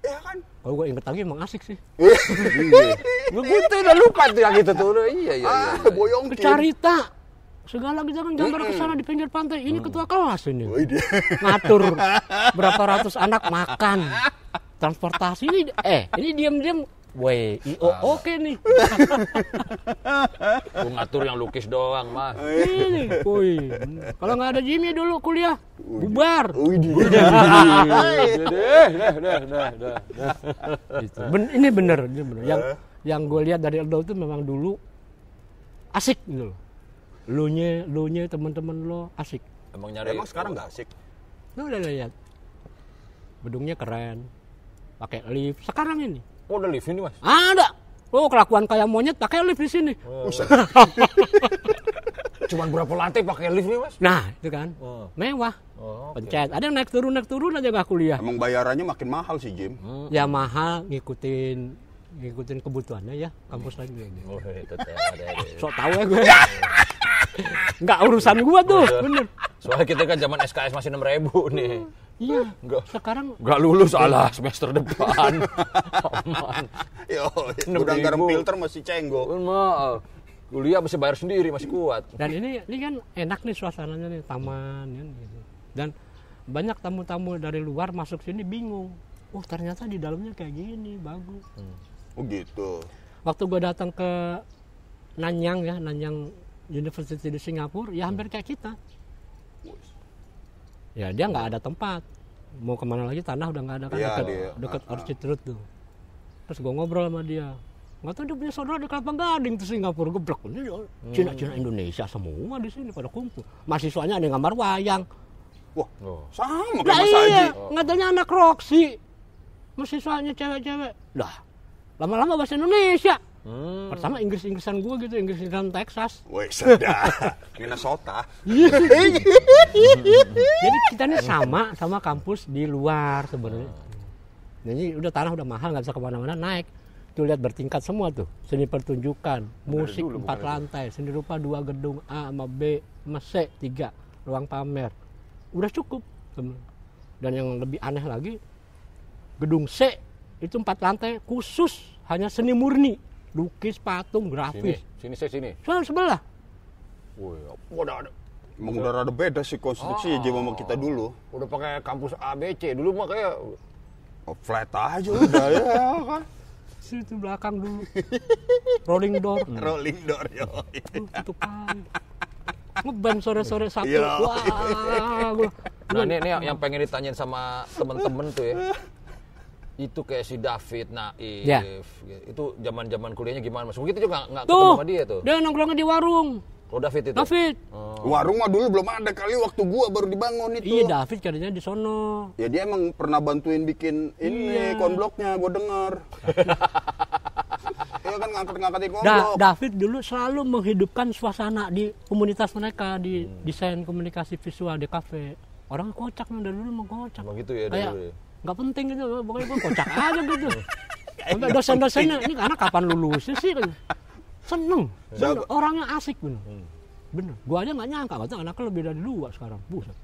Ya kan. Kalau gue inget lagi emang asik sih. Lu gitu udah lupa tuh yang itu tuh. Iya, iya, iya. Ah, Boyong. Kecarita. Segala kita kan gambar ke sana di pinggir pantai. Ini ketua kelas ini. Wih, dia. Ngatur berapa ratus anak makan. Transportasi ini eh ini diam-diam Woi, IO oke nih. Lu ngatur yang lukis doang, Mas. Ini, woi. Kalau nggak ada Jimmy dulu kuliah, bubar. Ini bener, ini bener. Yang yang gue lihat dari Aldo itu memang dulu asik gitu loh. Lu nya, lu nya teman-teman lo asik. Emang nyari Emang sekarang nggak asik. Lu udah lihat. Gedungnya keren. Pakai lift. Sekarang ini Oh, udah lift ini, Mas. ada. Oh, kelakuan kayak monyet pakai lift di sini. Cuman berapa lantai pakai lift nih, Mas? Nah, itu kan. Oh. Mewah. Oh, oke. Pencet. Ada yang naik turun naik turun aja nggak kuliah. Emang bayarannya makin mahal sih Jim. Ya mahal ngikutin ngikutin kebutuhannya ya kampus lain ini. Oh, itu teh, ada, ada. Sok tahu ya gue. Nggak urusan gua tuh, bener. Soalnya kita kan zaman SKS masih 6 ribu nih. Iya. Enggak. Sekarang Enggak lulus alah semester depan. Aman. Yo, Enam gudang garam filter masih cenggo. Maaf. Kuliah masih bayar sendiri, masih kuat. dan ini ini kan enak nih suasananya nih taman kan gitu. Dan banyak tamu-tamu dari luar masuk sini bingung. Oh ternyata di dalamnya kayak gini bagus. Oh gitu. Waktu gue datang ke Nanyang ya Nanyang University di Singapura ya hampir kayak kita. Ya dia nggak ada tempat. Mau ke mana lagi tanah udah nggak ada kan Iya, dekat dia. dekat ah. Orchid Road tuh. Terus gue ngobrol sama dia. Nggak tahu dia punya saudara di Kelapa Gading tuh Singapura geblek. Ini Cina-Cina Indonesia semua di sini pada kumpul. Mahasiswanya ada yang gambar wayang. Wah, Oh. sama kayak Lah Mas iya, Haji. ngatanya anak Roxy. Mahasiswanya cewek-cewek. Lah, lama-lama bahasa Indonesia. Hmm. Pertama Inggris-Inggrisan gua gitu, Inggris-Inggrisan Texas. Wih, sedap. Minnesota. Jadi kita nih sama sama kampus di luar sebenarnya. Jadi udah tanah udah mahal nggak bisa ke mana-mana naik. Tuh lihat bertingkat semua tuh. Seni pertunjukan, musik empat lantai, seni rupa dua gedung A sama B sama C tiga, ruang pamer. Udah cukup. Dan yang lebih aneh lagi, gedung C itu empat lantai khusus hanya seni murni, lukis, patung, Sini, grafis. sini saya sini. Soal sebelah. Woi, udah ada. Emang udah rada beda sih konstruksi Jim sama kita dulu. Udah pakai kampus ABC dulu mah kayak Oh, flat aja udah ya kan. Situ belakang dulu. Rolling door. Rolling door yo. Tuh, tutup lagi. Ngeband sore-sore Sabtu. Iya. Wah, gua. Nah, ini, ini yang, yang pengen ditanyain sama temen-temen tuh ya. Itu kayak si David Naif. Ya. Itu zaman-zaman kuliahnya gimana Mas? Begitu juga nggak- nggak ketemu sama dia tuh. dia nongkrongnya di warung. Oh, David itu. David. Warung mah dulu belum ada kali waktu gua baru dibangun itu. Iya, David katanya di sono. Ya dia emang pernah bantuin bikin ini Iya. konbloknya, gua denger. Iya kan ngangkat-ngangkatin Da- konblok. David dulu selalu menghidupkan suasana di komunitas mereka di desain komunikasi visual di kafe. Orang kocak nih dari dulu emang kocak. Emang gitu ya dari Kayak dulu ya? Nggak penting gitu, pokoknya gua kocak aja gitu. Sampai dosen-dosennya ini anak kapan lulusnya sih? kan? Seneng. Bener, Siapa? Orangnya asik bener. Hmm. Bener. Gua aja nggak nyangka, katanya anaknya lebih dari dua sekarang. Buset.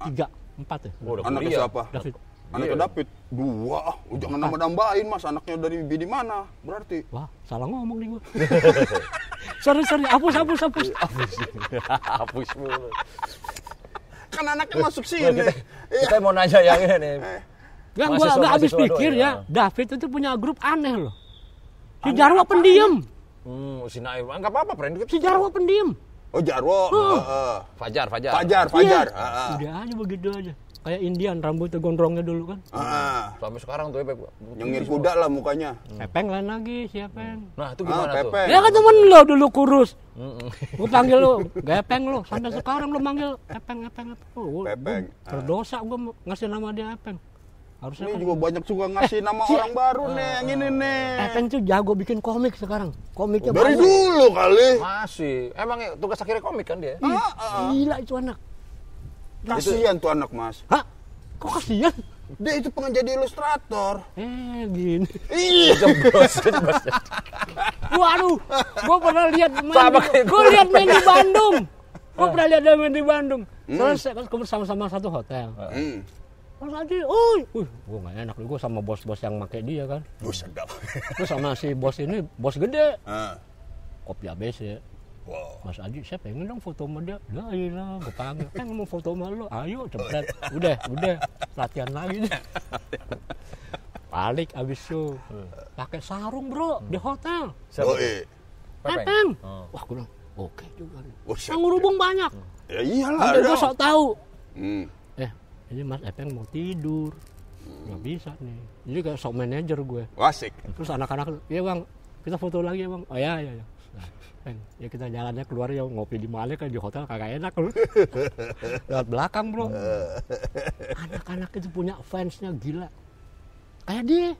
Tiga, empat ya. Oh, Anaknya kuliah. siapa? David. Anaknya Iya. David. Dua. ah. Oh, jangan nambah-nambahin mas. Anaknya dari di mana? Berarti. Wah, salah ngomong nih gua. sorry, sorry. Hapus, hapus, hapus. Hapus mulu. kan anaknya masuk sini. kita, Iya. kita mau nanya yang ini nih. Gua Mahasiswa- nggak habis pikir doang, ya. ya. David itu punya grup aneh loh. Si Jarwo pendiam. Hmm, si Naim. Enggak apa-apa, friend. Si Jarwo pendiam. Oh Jarwo. Heeh. Fajar, Fajar. Fajar, Fajar. Iya. Heeh. Udah aja begitu aja. Kayak Indian rambutnya gondrongnya dulu kan. Heeh. Sampai sekarang tuh Epeng. Nyengir kuda lah mukanya. Pepeng lain lagi siapa? Nah, itu Ah, gimana tuh? Pepe. Ya kan temen lo dulu kurus. Gue panggil lo, gepeng lo. Sampai sekarang lo manggil Epeng, Epeng, Epeng. Oh, gua- Pepeng. gua Berdosa gue ngasih nama dia Epeng. Harusnya Ini kan juga banyak juga ngasih nama si- orang baru nih yang ini nih. Epeng tuh jago bikin komik sekarang. Komiknya Dari banyak. dulu kali. Masih. Emang tugas akhirnya komik kan dia? Ah, ah. Gila itu anak. Kasihan tuh anak mas. Hah? Kok kasihan? Dia itu pengen jadi ilustrator. Eh gini. Iya. Jeblos, jeblos. Waduh, gue pernah lihat main, gue gua. lihat main di Bandung. Gue pernah lihat dia main di Bandung. Selesai kan gue sama-sama satu hotel. Hmm. Pas aja, oh, uh, gue gak enak gue sama bos-bos yang make dia kan. Buset dah. Terus sama si bos ini, bos gede, Ah. kopi ABC. Wow. Mas Aji, saya pengen dong foto sama dia. Lah iya gue panggil. Kan mau foto sama lo. Ayo cepet. Udah, udah. Latihan lagi deh. Balik abis itu. Pakai sarung bro, di hotel. Siapa Oh, iya. Pepeng. Pepeng. Oh. Wah, gue bilang, oke juga nih. Buset. Yang banyak. Ya iyalah. Ambil gue sok tahu. Hmm. Eh, ini Mas Epeng mau tidur. Nggak bisa nih. Jadi kayak sok manajer gue. Asik. Terus anak-anak, iya bang, kita foto lagi ya bang. Oh ya, ya, ya. Nah, ya kita jalannya keluar ya ngopi di mana kan di hotel kagak enak lu. Lewat belakang bro. Anak-anak itu punya fansnya gila. Kayak dia.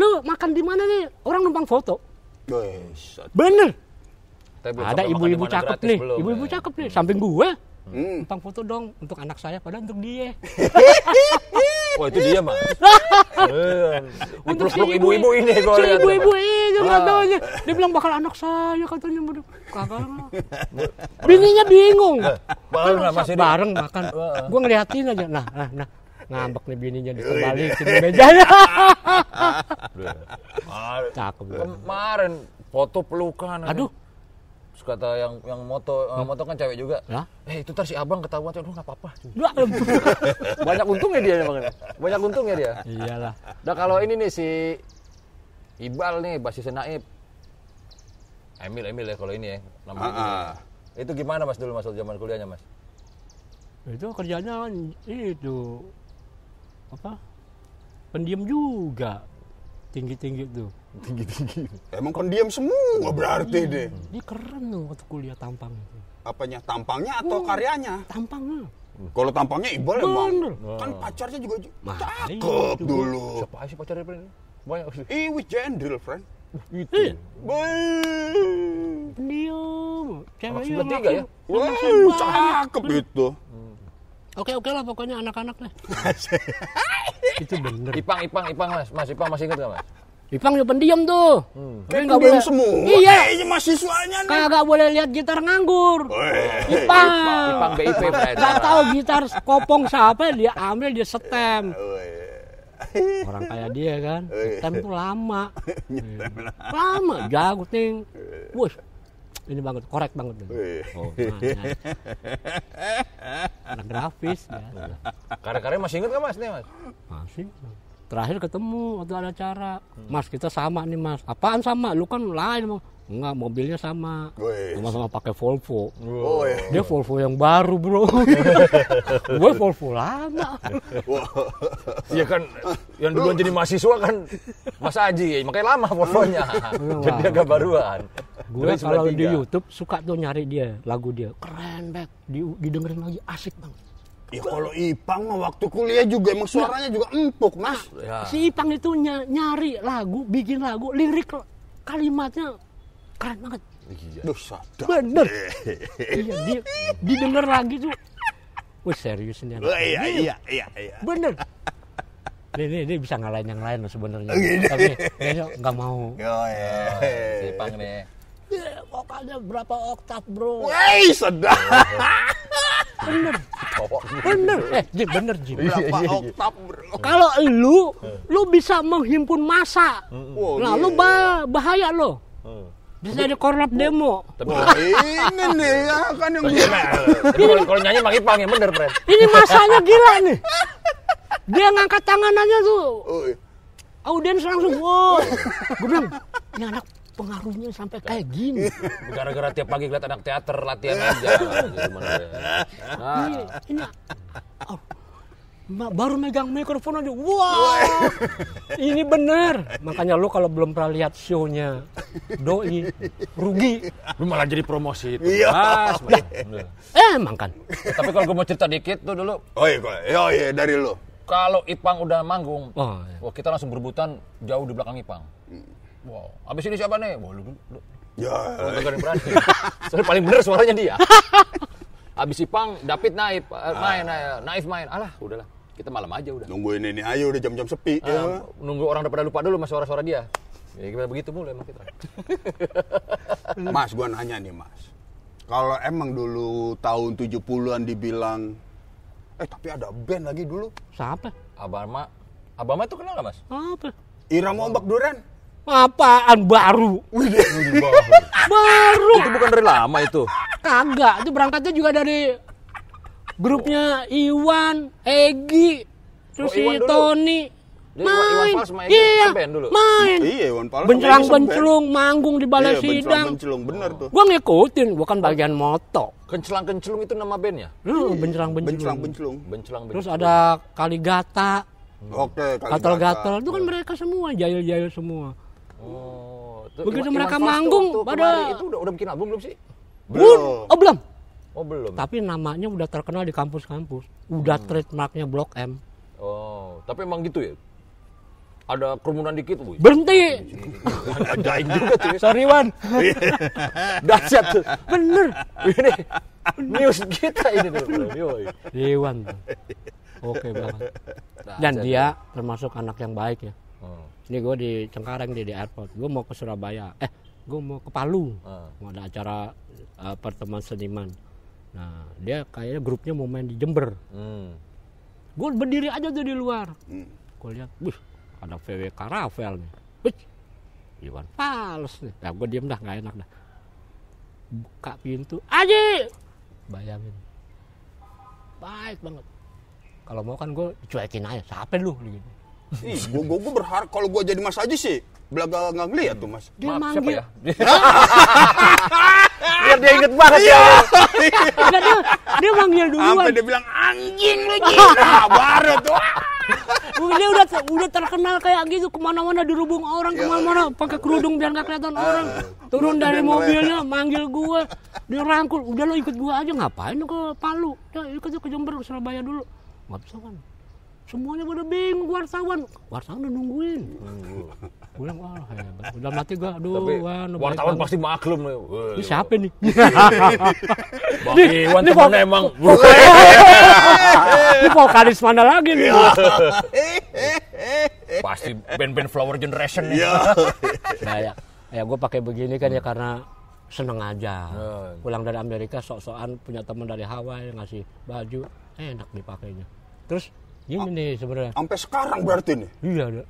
Lu makan di mana nih? Orang numpang foto. Bener. Ada ibu-ibu cakep nih. Ibu-ibu ya. cakep nih. Samping gue. Hmm. Numpang foto dong untuk anak saya. Padahal untuk dia. Wah, itu dia, Mas. Eh, Untuk si ibu-ibu ini si lihat. ibu-ibu tahu aja. Dia bilang bakal anak saya katanya. Kagak lah. Bininya bingung. Bareng lah, Mas. Bareng makan. Gue ngeliatin aja. Nah, nah, nah. Ngambek nih bininya dikembalikin di mejanya. Cakep. Kemarin foto pelukan. Aduh. Terus kata yang yang moto eh, moto kan cewek juga. Ya? Eh itu ntar si abang ketahuan, aduh nggak apa-apa. Dua. Banyak untungnya dia emang. Banyak untungnya dia. Iyalah. Nah kalau ini nih si Ibal nih basis Naib. Emil Emil ya kalau ini ya namanya. Ah, ah. Itu gimana Mas dulu Mas zaman kuliahnya Mas? Itu kerjanya itu apa? Pendiam juga. Tinggi-tinggi tuh. Emang pendiam semua berarti deh. Dia keren tuh waktu kuliah tampang itu. Apanya? Tampangnya atau karyanya? Tampangnya. Kalau tampangnya Iqbal emang. Bener. Kan pacarnya juga Nah, cakep dulu. Siapa aja sih pacarnya Pren? Banyak sih. Iwis Jendril, friend. Itu. Eh, pendiam. Ceweknya Anak 93 ngaku- ya? Wah, cakep itu. Oke oke lah pokoknya anak-anak lah. itu bener. Ipang Ipang Ipang Mas. Mas Ipang masih ingat nggak Mas? Ipang juga pendiam tuh. Tapi Kayak nggak boleh. semua. Iya. Kayaknya mahasiswanya nih. Kagak boleh lihat gitar nganggur. Weh. Ipang. Ipang BIP Pren. Gak tahu gitar kopong siapa dia ambil dia setem. Orang kayak dia kan. Setem tuh lama. lama jago ting. Wih. Ini banget, korek banget. Oh, nah, nah. Anak grafis ya. Karya-karya masih ingat nggak Mas nih Mas? Masih. Terakhir ketemu waktu ada acara. Mas kita sama nih mas. Apaan sama? Lu kan lain. Bang. Enggak, mobilnya sama. Sama-sama pakai Volvo. Oh, iya. Dia Volvo yang baru bro. Gue Volvo lama. Iya kan, yang duluan jadi mahasiswa kan Mas Aji, makanya lama fotonya. Jadi Wah. agak baruan. Gue kalau di 93. YouTube suka tuh nyari dia lagu dia. Keren banget. Di, didengerin lagi asik bang. Ya kalau Ipang mah waktu kuliah juga emang suaranya juga empuk, Mas. Ya. Si Ipang itu ny- nyari lagu, bikin lagu, lirik kalimatnya keren banget. Duh, sadap. Bener. iya, dia didengar lagi tuh. Wih serius ini anak. Oh, iya, iya, iya, iya. Bener. Ini, ini, ini bisa ngalahin yang lain loh sebenarnya. Gini. Tapi kayaknya nggak mau. Oh, iya. Si Ipang nih. Ya, vokalnya berapa oktav bro? Wey, sedap. Bener. Bener. Eh, Jim, bener Jim. Berapa oktav, bro? Kalau lu, lu bisa menghimpun masa. Oh, Nah, iya. lu bah- bahaya lo. Hmm. Bisa jadi korlap demo. Tapi, Wah, ini nih ya kan yang tapi, tapi kalau, nyanyi Mang Ipang yang bener, Fred. Ini masanya gila nih. Dia ngangkat tangan aja tuh. Oh, iya. Audiens langsung, wow. Gue bilang, ini anak pengaruhnya sampai kayak gini. Gara-gara tiap pagi lihat anak teater latihan aja. Gimana ya? Nah, Ini, ini oh, ma- baru megang mikrofon aja, wow, ini bener. Makanya lu kalau belum pernah lihat show-nya Doi, rugi. lu malah jadi promosi itu. Iya. Mas. Eh, emang kan. Tapi kalau gue mau cerita dikit tuh dulu, Oh iya, oh iya dari lo. kalau Ipang udah manggung, Oh, iya. wah kita langsung berebutan jauh di belakang Ipang. Wow, abis ini siapa nih? Wah, lu, lu, Ya. Oh, lu gak berani. Soalnya paling bener suaranya dia. Abis Ipang, David Naif eh, main, eh, Naif main. Alah, udahlah. Kita malam aja udah. Nungguin ini ayo udah jam-jam sepi Ah, ya. nunggu orang udah pada lupa dulu sama suara-suara dia. Ya kita begitu mulu emang kita. Mas, gua nanya nih, Mas. Kalau emang dulu tahun 70-an dibilang eh tapi ada band lagi dulu. Siapa? Abama, Abama itu kenal gak mas? Apa? Irama Ombak Duren. Apaan baru? Baru. itu bukan dari lama itu. Kagak, itu berangkatnya juga dari grupnya Iwan, Egi, terus Oh, si Iwan. Tony. Jadi Iwan- Iwan Main, Fals iya, dulu? main. Iya, Iwan Fals. Bencelang sama Egi benclung, manggung di balai Iya, sidang. bencelang benclung bener tuh. Gua ngikutin, bukan bagian moto. Kencelang-kencelung itu nama bandnya? Lu bencelang benclung. Bencelang. Bencelang Terus ada Kaligata, Oke, kali gatel-gatel, itu kan mereka semua, jahil-jahil semua. Oh, itu Begitu Iwan- mereka Iwan Fals manggung, pada- itu udah, udah bikin album belum sih? Belum. Oh belum. Oh belum. Tapi namanya udah terkenal di kampus-kampus. Udah Hmm. trademarknya Blok M. Oh, tapi emang gitu ya? Ada kerumunan dikit, wih. Berhenti. Jain juga tuh. Sorry Wan. Dahsyat tuh. Bener. Ini news kita ini tuh. Dewan. tuh. Oke banget. Dan dia termasuk anak yang baik ya. Ini gue di Cengkareng di, di airport. Gue mau ke Surabaya. Eh, gue mau ke Palu. Ah. Mau ada acara uh, pertemuan seniman. Nah, dia kayaknya grupnya mau main di Jember. Hmm. Gue berdiri aja tuh di luar. Hmm. Gue lihat, wih, ada VWK Rafael nih. Wih, Iwan Fals nih. Nah, gue diem dah, nggak enak dah. Buka pintu, Aji! Bayangin. Baik banget. Kalau mau kan gue cuekin aja, siapa lu? Gitu. Ih, gua, gua, gua berharap kalau gua jadi Mas Haji sih, belaga nggak ngeliat tuh Mas. Dia Maaf, siapa manggil, ya? Biar dia inget banget ya. Enggak, dia, dia manggil duluan. Sampai dia bilang anjing lagi. Nah, baru tuh. dia udah udah terkenal kayak gitu ke mana-mana dirubung orang ke mana-mana pakai kerudung biar nggak kelihatan orang turun dari mobilnya manggil gue dirangkul udah lo ikut gue aja ngapain lo ke Palu ya ikut ke Jember Surabaya dulu nggak bisa kan semuanya pada bingung wartawan. Wartawan udah nungguin. Gue bilang wah hebat. Udah mati gue aduh Tapi Wan, wartawan pasti maklum nih. Ini siapa nih? Bang Iwan ini temennya emang. ini vokalis mana lagi nih? Pasti band-band Flower Generation nih. Iya. nah ya, ya gue pakai begini kan ya karena seneng aja. Hmm. pulang dari Amerika sok-sokan punya teman dari Hawaii ngasih baju. Enak dipakainya terus gini nih sebenarnya. Sampai sekarang berarti nih. iya ada.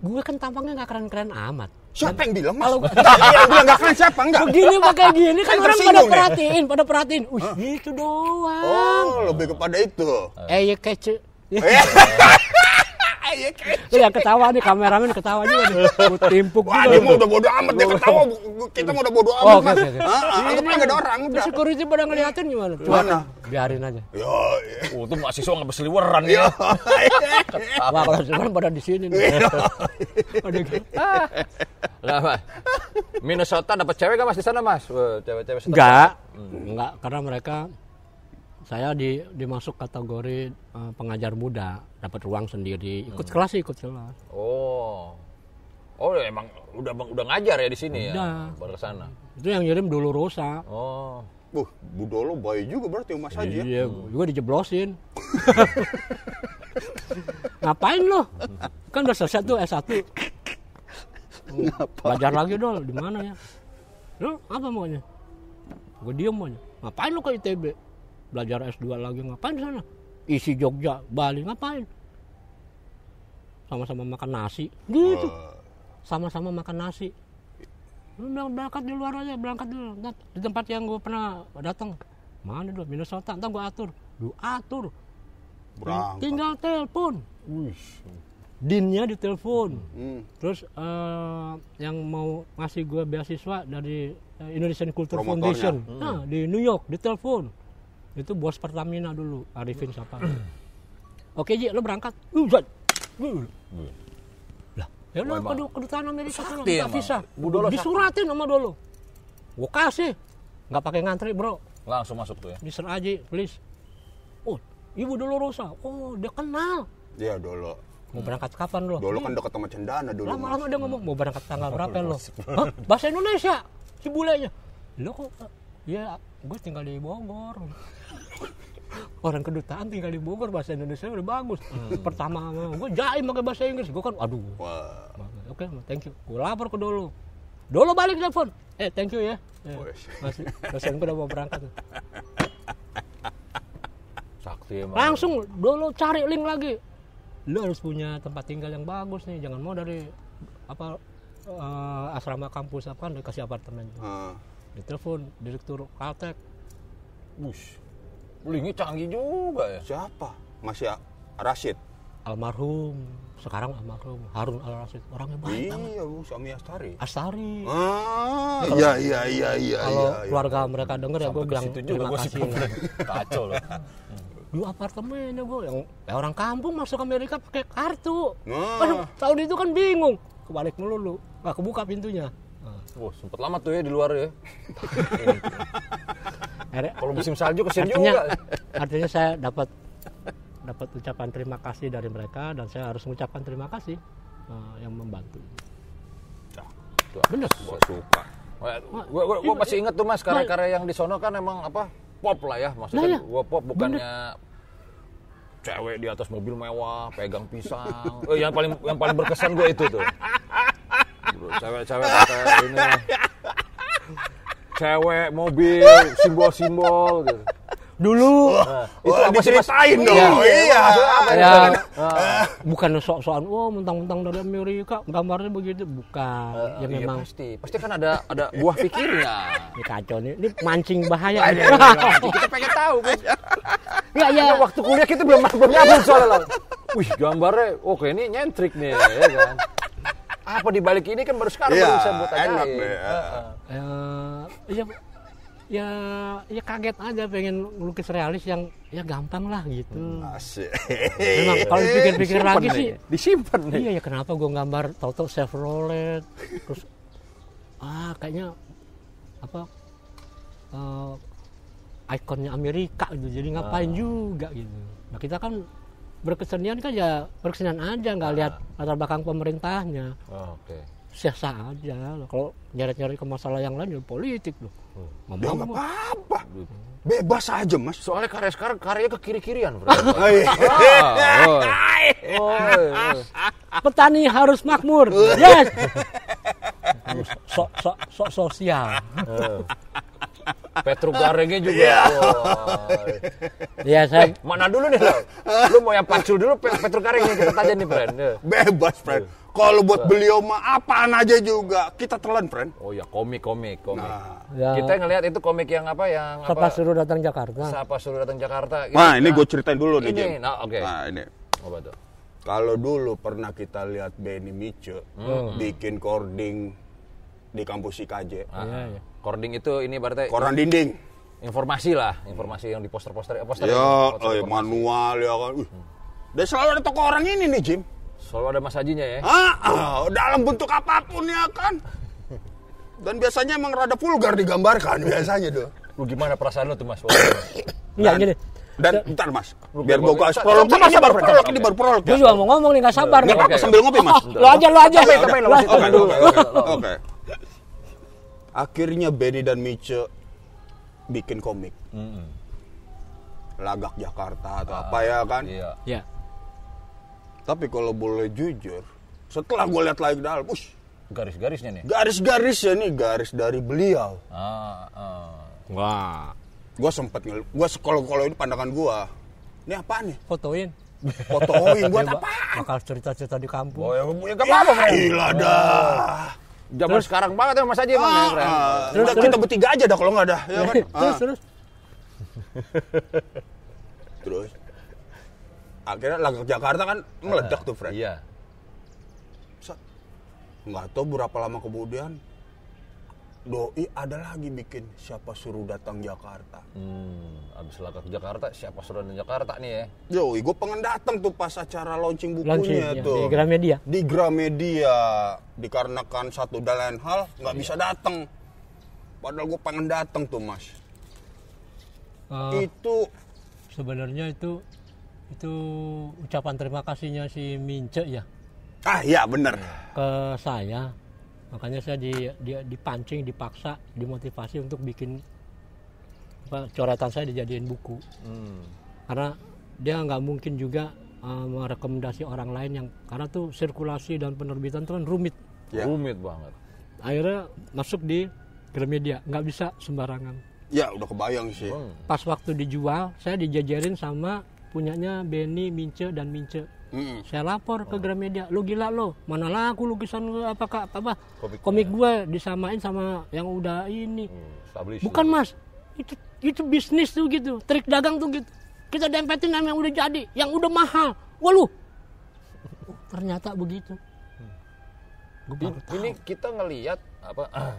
Gue kan tampangnya nggak keren-keren amat. Siapa yang bilang Mas? Kalau- yang bilang nggak keren siapa? Enggak? begini pakai gini kan Kan orang pada perhatiin pada perhatiin. Wih gitu doang. Oh, lebih kepada itu. eh ya kece. Iya, kayak- Lu yang ketawa nih kameramen ketawa juga nih Gua timpuk Wah, juga dia mau udah bodo amat, dia ketawa. Kita mau udah bodo amat, Oh, oke, Mas. oke, oke. Ah, ah, Anggap aja nggak ada orang, udah. security pada ngeliatin gimana? Mana? biarin aja. Ya, iya. Oh, itu mahasiswa nggak berseliweran ya. Wah kalau sekarang pada di sini nih. Gitu. Ah. Lah, Mas. Minnesota dapat cewek gak Mas di sana, Mas? Wah, cewek-cewek. Enggak, enggak karena mereka saya di dimasuk kategori eh, pengajar muda, dapat ruang sendiri, ikut kelas sih, ikut kelas. Oh. Oh, emang udah udah ngajar ya di sini ya. Udah. Baru ke sana. Itu yang ngirim dulu Rosa. Oh. Buh, Budolo baik juga berarti Mas Haji ya. Iya, juga dijeblosin. Ngapain lo? Kan udah selesai tuh S1. Belajar lagi dong, di mana ya? Lo apa maunya? Gue diem aja. Ngapain lo ke ITB? Belajar S2 lagi ngapain di sana? Isi Jogja, Bali ngapain? Sama-sama makan nasi. Gitu. Sama-sama makan nasi. lu berangkat di luar aja berangkat dulu di tempat yang gue pernah datang mana dulu Minnesota ntar gue atur lu atur Berangkat. tinggal telepon dinnya ditelepon Hmm. terus eh, yang mau ngasih gue beasiswa dari eh, Indonesian Culture Promotornya. Foundation nah, di New York ditelepon itu bos Pertamina dulu Arifin siapa? Oke Ji lo berangkat. Zat. Uh. lah ya lo ke kedutaan Amerika sana Dolo sakti. disuratin sama Dolo gue kasih. Nggak pakai ngantri bro. Langsung masuk tuh ya. Mister Aji please. Oh ibu Dolo Rosa oh dia kenal. Iya dulu. mau berangkat kapan lo Dulu kan deket sama Cendana dulu. Lama-lama dia ngomong mau berangkat tanggal berapa lo Hah? bahasa Indonesia si bulenya. Lo kok ya gue tinggal di Bogor. Orang kedutaan tinggal di Bogor bahasa Indonesia udah bagus. Pertama gue jaim pakai bahasa Inggris. Gue kan aduh. Wah. oke thank you. Gue lapor ke Dolo. Dolo balik telepon. Eh thank you ya. Eh, masih dosen gue udah mau berangkat tuh. Sakti emang. langsung Dolo cari link lagi. Lu harus punya tempat tinggal yang bagus nih. Jangan mau dari apa eh, asrama kampus apa kan dikasih apartemen. Ah. Ditelepon direktur Caltech Bush. Linknya canggih juga ya. Siapa? Masih Rashid. almarhum sekarang almarhum Harun Al Rasid orangnya baik banget Iya, Bu, Sami Astari. Astari Ah, iya iya iya iya kalau iya. iya. keluarga mereka denger ya gue bilang Situ juga terima gue sih kasih Kacau loh. di apartemennya gue yang ya orang kampung masuk Amerika pakai kartu Nah. Aduh, tahun itu kan bingung kebalik melulu nggak kebuka pintunya Wah, sempet lama tuh ya di luar ya. Kalau musim salju kesian artinya juga. artinya saya dapat dapat ucapan terima kasih dari mereka dan saya harus mengucapkan terima kasih eh, yang membantu. Bener. Gua suka. Gue gue gue masih inget tuh mas karya-karya yang di sono kan emang apa pop lah ya. Nah, maksudnya iya. gue pop bukannya cewek di atas mobil mewah pegang pisang. Eh, yang paling yang paling berkesan gue itu tuh cewek-cewek pakai ini. Cewek mobil simbol-simbol gitu. dulu Nah, itu Wah, apa sih mas? diceritain dong. Iya, Iya. apa ya. Ah. bukan sok-sokan oh mentang-mentang dari Amerika gambarnya begitu. Bukan. Ya Iya, memang. pasti. Pasti kan ada ada buah pikirnya. Ini kacau nih. Ini mancing bahaya. Kita pengen tahu mas ya ya waktu kuliah kita belum belum nyambung soalnya. Wih gambarnya, oke ini nyentrik nih, ya kan. Apa di balik ini kan baru sekarang Iya, baru bisa buat enak ajaib. deh. Heeh. Eh, ya ya ya kaget aja pengen lukis realis yang ya gampang lah gitu Asik. memang kalau dipikir-pikir lagi nih, sih disimpan nih. Iya ya kenapa gue gambar tau-tau Chevrolet terus ah kayaknya apa eh, ikonnya Amerika gitu jadi ngapain juga gitu. Nah kita kan berkesenian kan ya berkesenian aja nggak lihat latar belakang pemerintahnya Oh, Oke. sah-sah aja kalau nyari-nyari ke masalah yang lain ya politik loh Ya ngomong nggak apa-apa. Bebas aja mas. Soalnya karya sekarang karyanya ke kiri kirian, bro. Oh, iya. Ah, oi. Oi, oi. petani harus makmur yes sok sok sok sosial Eh. Petro Garengnya juga. Iya. Woi. ya saya Mana dulu nih lo? Lu mau yang pacul dulu, Pe- Petro Garengnya kita tanya nih, friend. Eh. Bebas, friend. Kalau buat beliau mah apaan aja juga kita telan, friend. Oh ya komik komik komik. Nah. ya, Kita ngelihat itu komik yang apa yang siapa apa? suruh datang Jakarta Siapa suruh datang Jakarta? Gitu. Nah, ini Nah, gue ceritain dulu nih, Ini, Jim. nah oke. Nah, ini. Apa tuh? Kalau dulu pernah kita lihat Benny Mice bikin cording di kampus IKJ. Ah, Iya, iya. Cording itu ini berarti Koran dinding. informasi lah, informasi yang di poster-poster, poster. Ya, poster oh, ya, manual ya kan. Wih. Dan selalu ada toko orang ini nih, Jim. Selalu ada Mas Hajinya ya. Ah, ah, dalam bentuk apa pun ya kan. Dan biasanya emang rada vulgar digambarkan biasanya tuh. Lu gimana perasaan lu tuh Mas? Iya gini. Dan bentar mas, biar gue kasih prolog. sabar, Ini sabar, baru prolog, ini baru prolog. Gue juga mau ngomong nih nggak sabar. Nih. apa-apa sambil ngopi mas. Lo aja, lo aja. Oke. oke. Akhirnya Benny dan Mice bikin komik. Mm-mm. Lagak Jakarta atau apa ya kan. Iya. Ya. Tapi kalau boleh jujur, setelah gue lihat lagi dalam, ush, Garis-garisnya nih. garis-garis ya nih, garis dari beliau. Ah, ah. Wah. Gue sempet ngel, gue kalau kalau ini pandangan gue, ini apa nih? Fotoin. Fotoin buat apa? Bakal cerita-cerita di kampung. Oh ya, ya gak apa-apa, Ya, Fred. gila dah. Zaman sekarang banget ya Mas Haji emang ya, keren. Ah, Terus, udah terus. kita bertiga aja dah kalau nggak ada, ya kan? terus Ah, terus terus. Akhirnya laga ke Jakarta kan meledak tuh, Fred. Iya. Nggak tahu berapa lama kemudian Doi ada lagi bikin siapa suruh datang Jakarta. Hmm, abis laga ke Jakarta, siapa suruh datang Jakarta nih ya? Yoi, gue pengen datang tuh pas acara launching bukunya launching ya, tuh. di Gramedia. Di Gramedia. Dikarenakan satu dan lain hal nggak bisa datang. Padahal gue pengen datang tuh mas. Eh, Itu sebenarnya itu itu ucapan terima kasihnya si Mince ya ah iya bener. ke saya makanya saya di, dia dipancing dipaksa dimotivasi untuk bikin apa, coretan saya dijadiin buku Hmm. karena dia nggak mungkin juga eh, merekomendasi orang lain yang karena tuh sirkulasi dan penerbitan tuh kan rumit Ya. Rumit banget. akhirnya masuk di Gramedia nggak bisa sembarangan Ya udah kebayang sih. Bang, pas waktu dijual saya dijajarin sama punyanya Benny Mince dan Mince. Mm-mm. saya lapor ke Gramedia lu gila lo mana laku lukisan lu apa kak apa? Komik- komik gue disamain sama yang udah ini. Hmm, establish. bukan mas. Itu itu bisnis tuh gitu trik dagang tuh gitu. Kita dempetin sama yang udah jadi yang udah mahal. Wah lu Oh, ternyata begitu baru tahu. Ini kita ngelihat apa?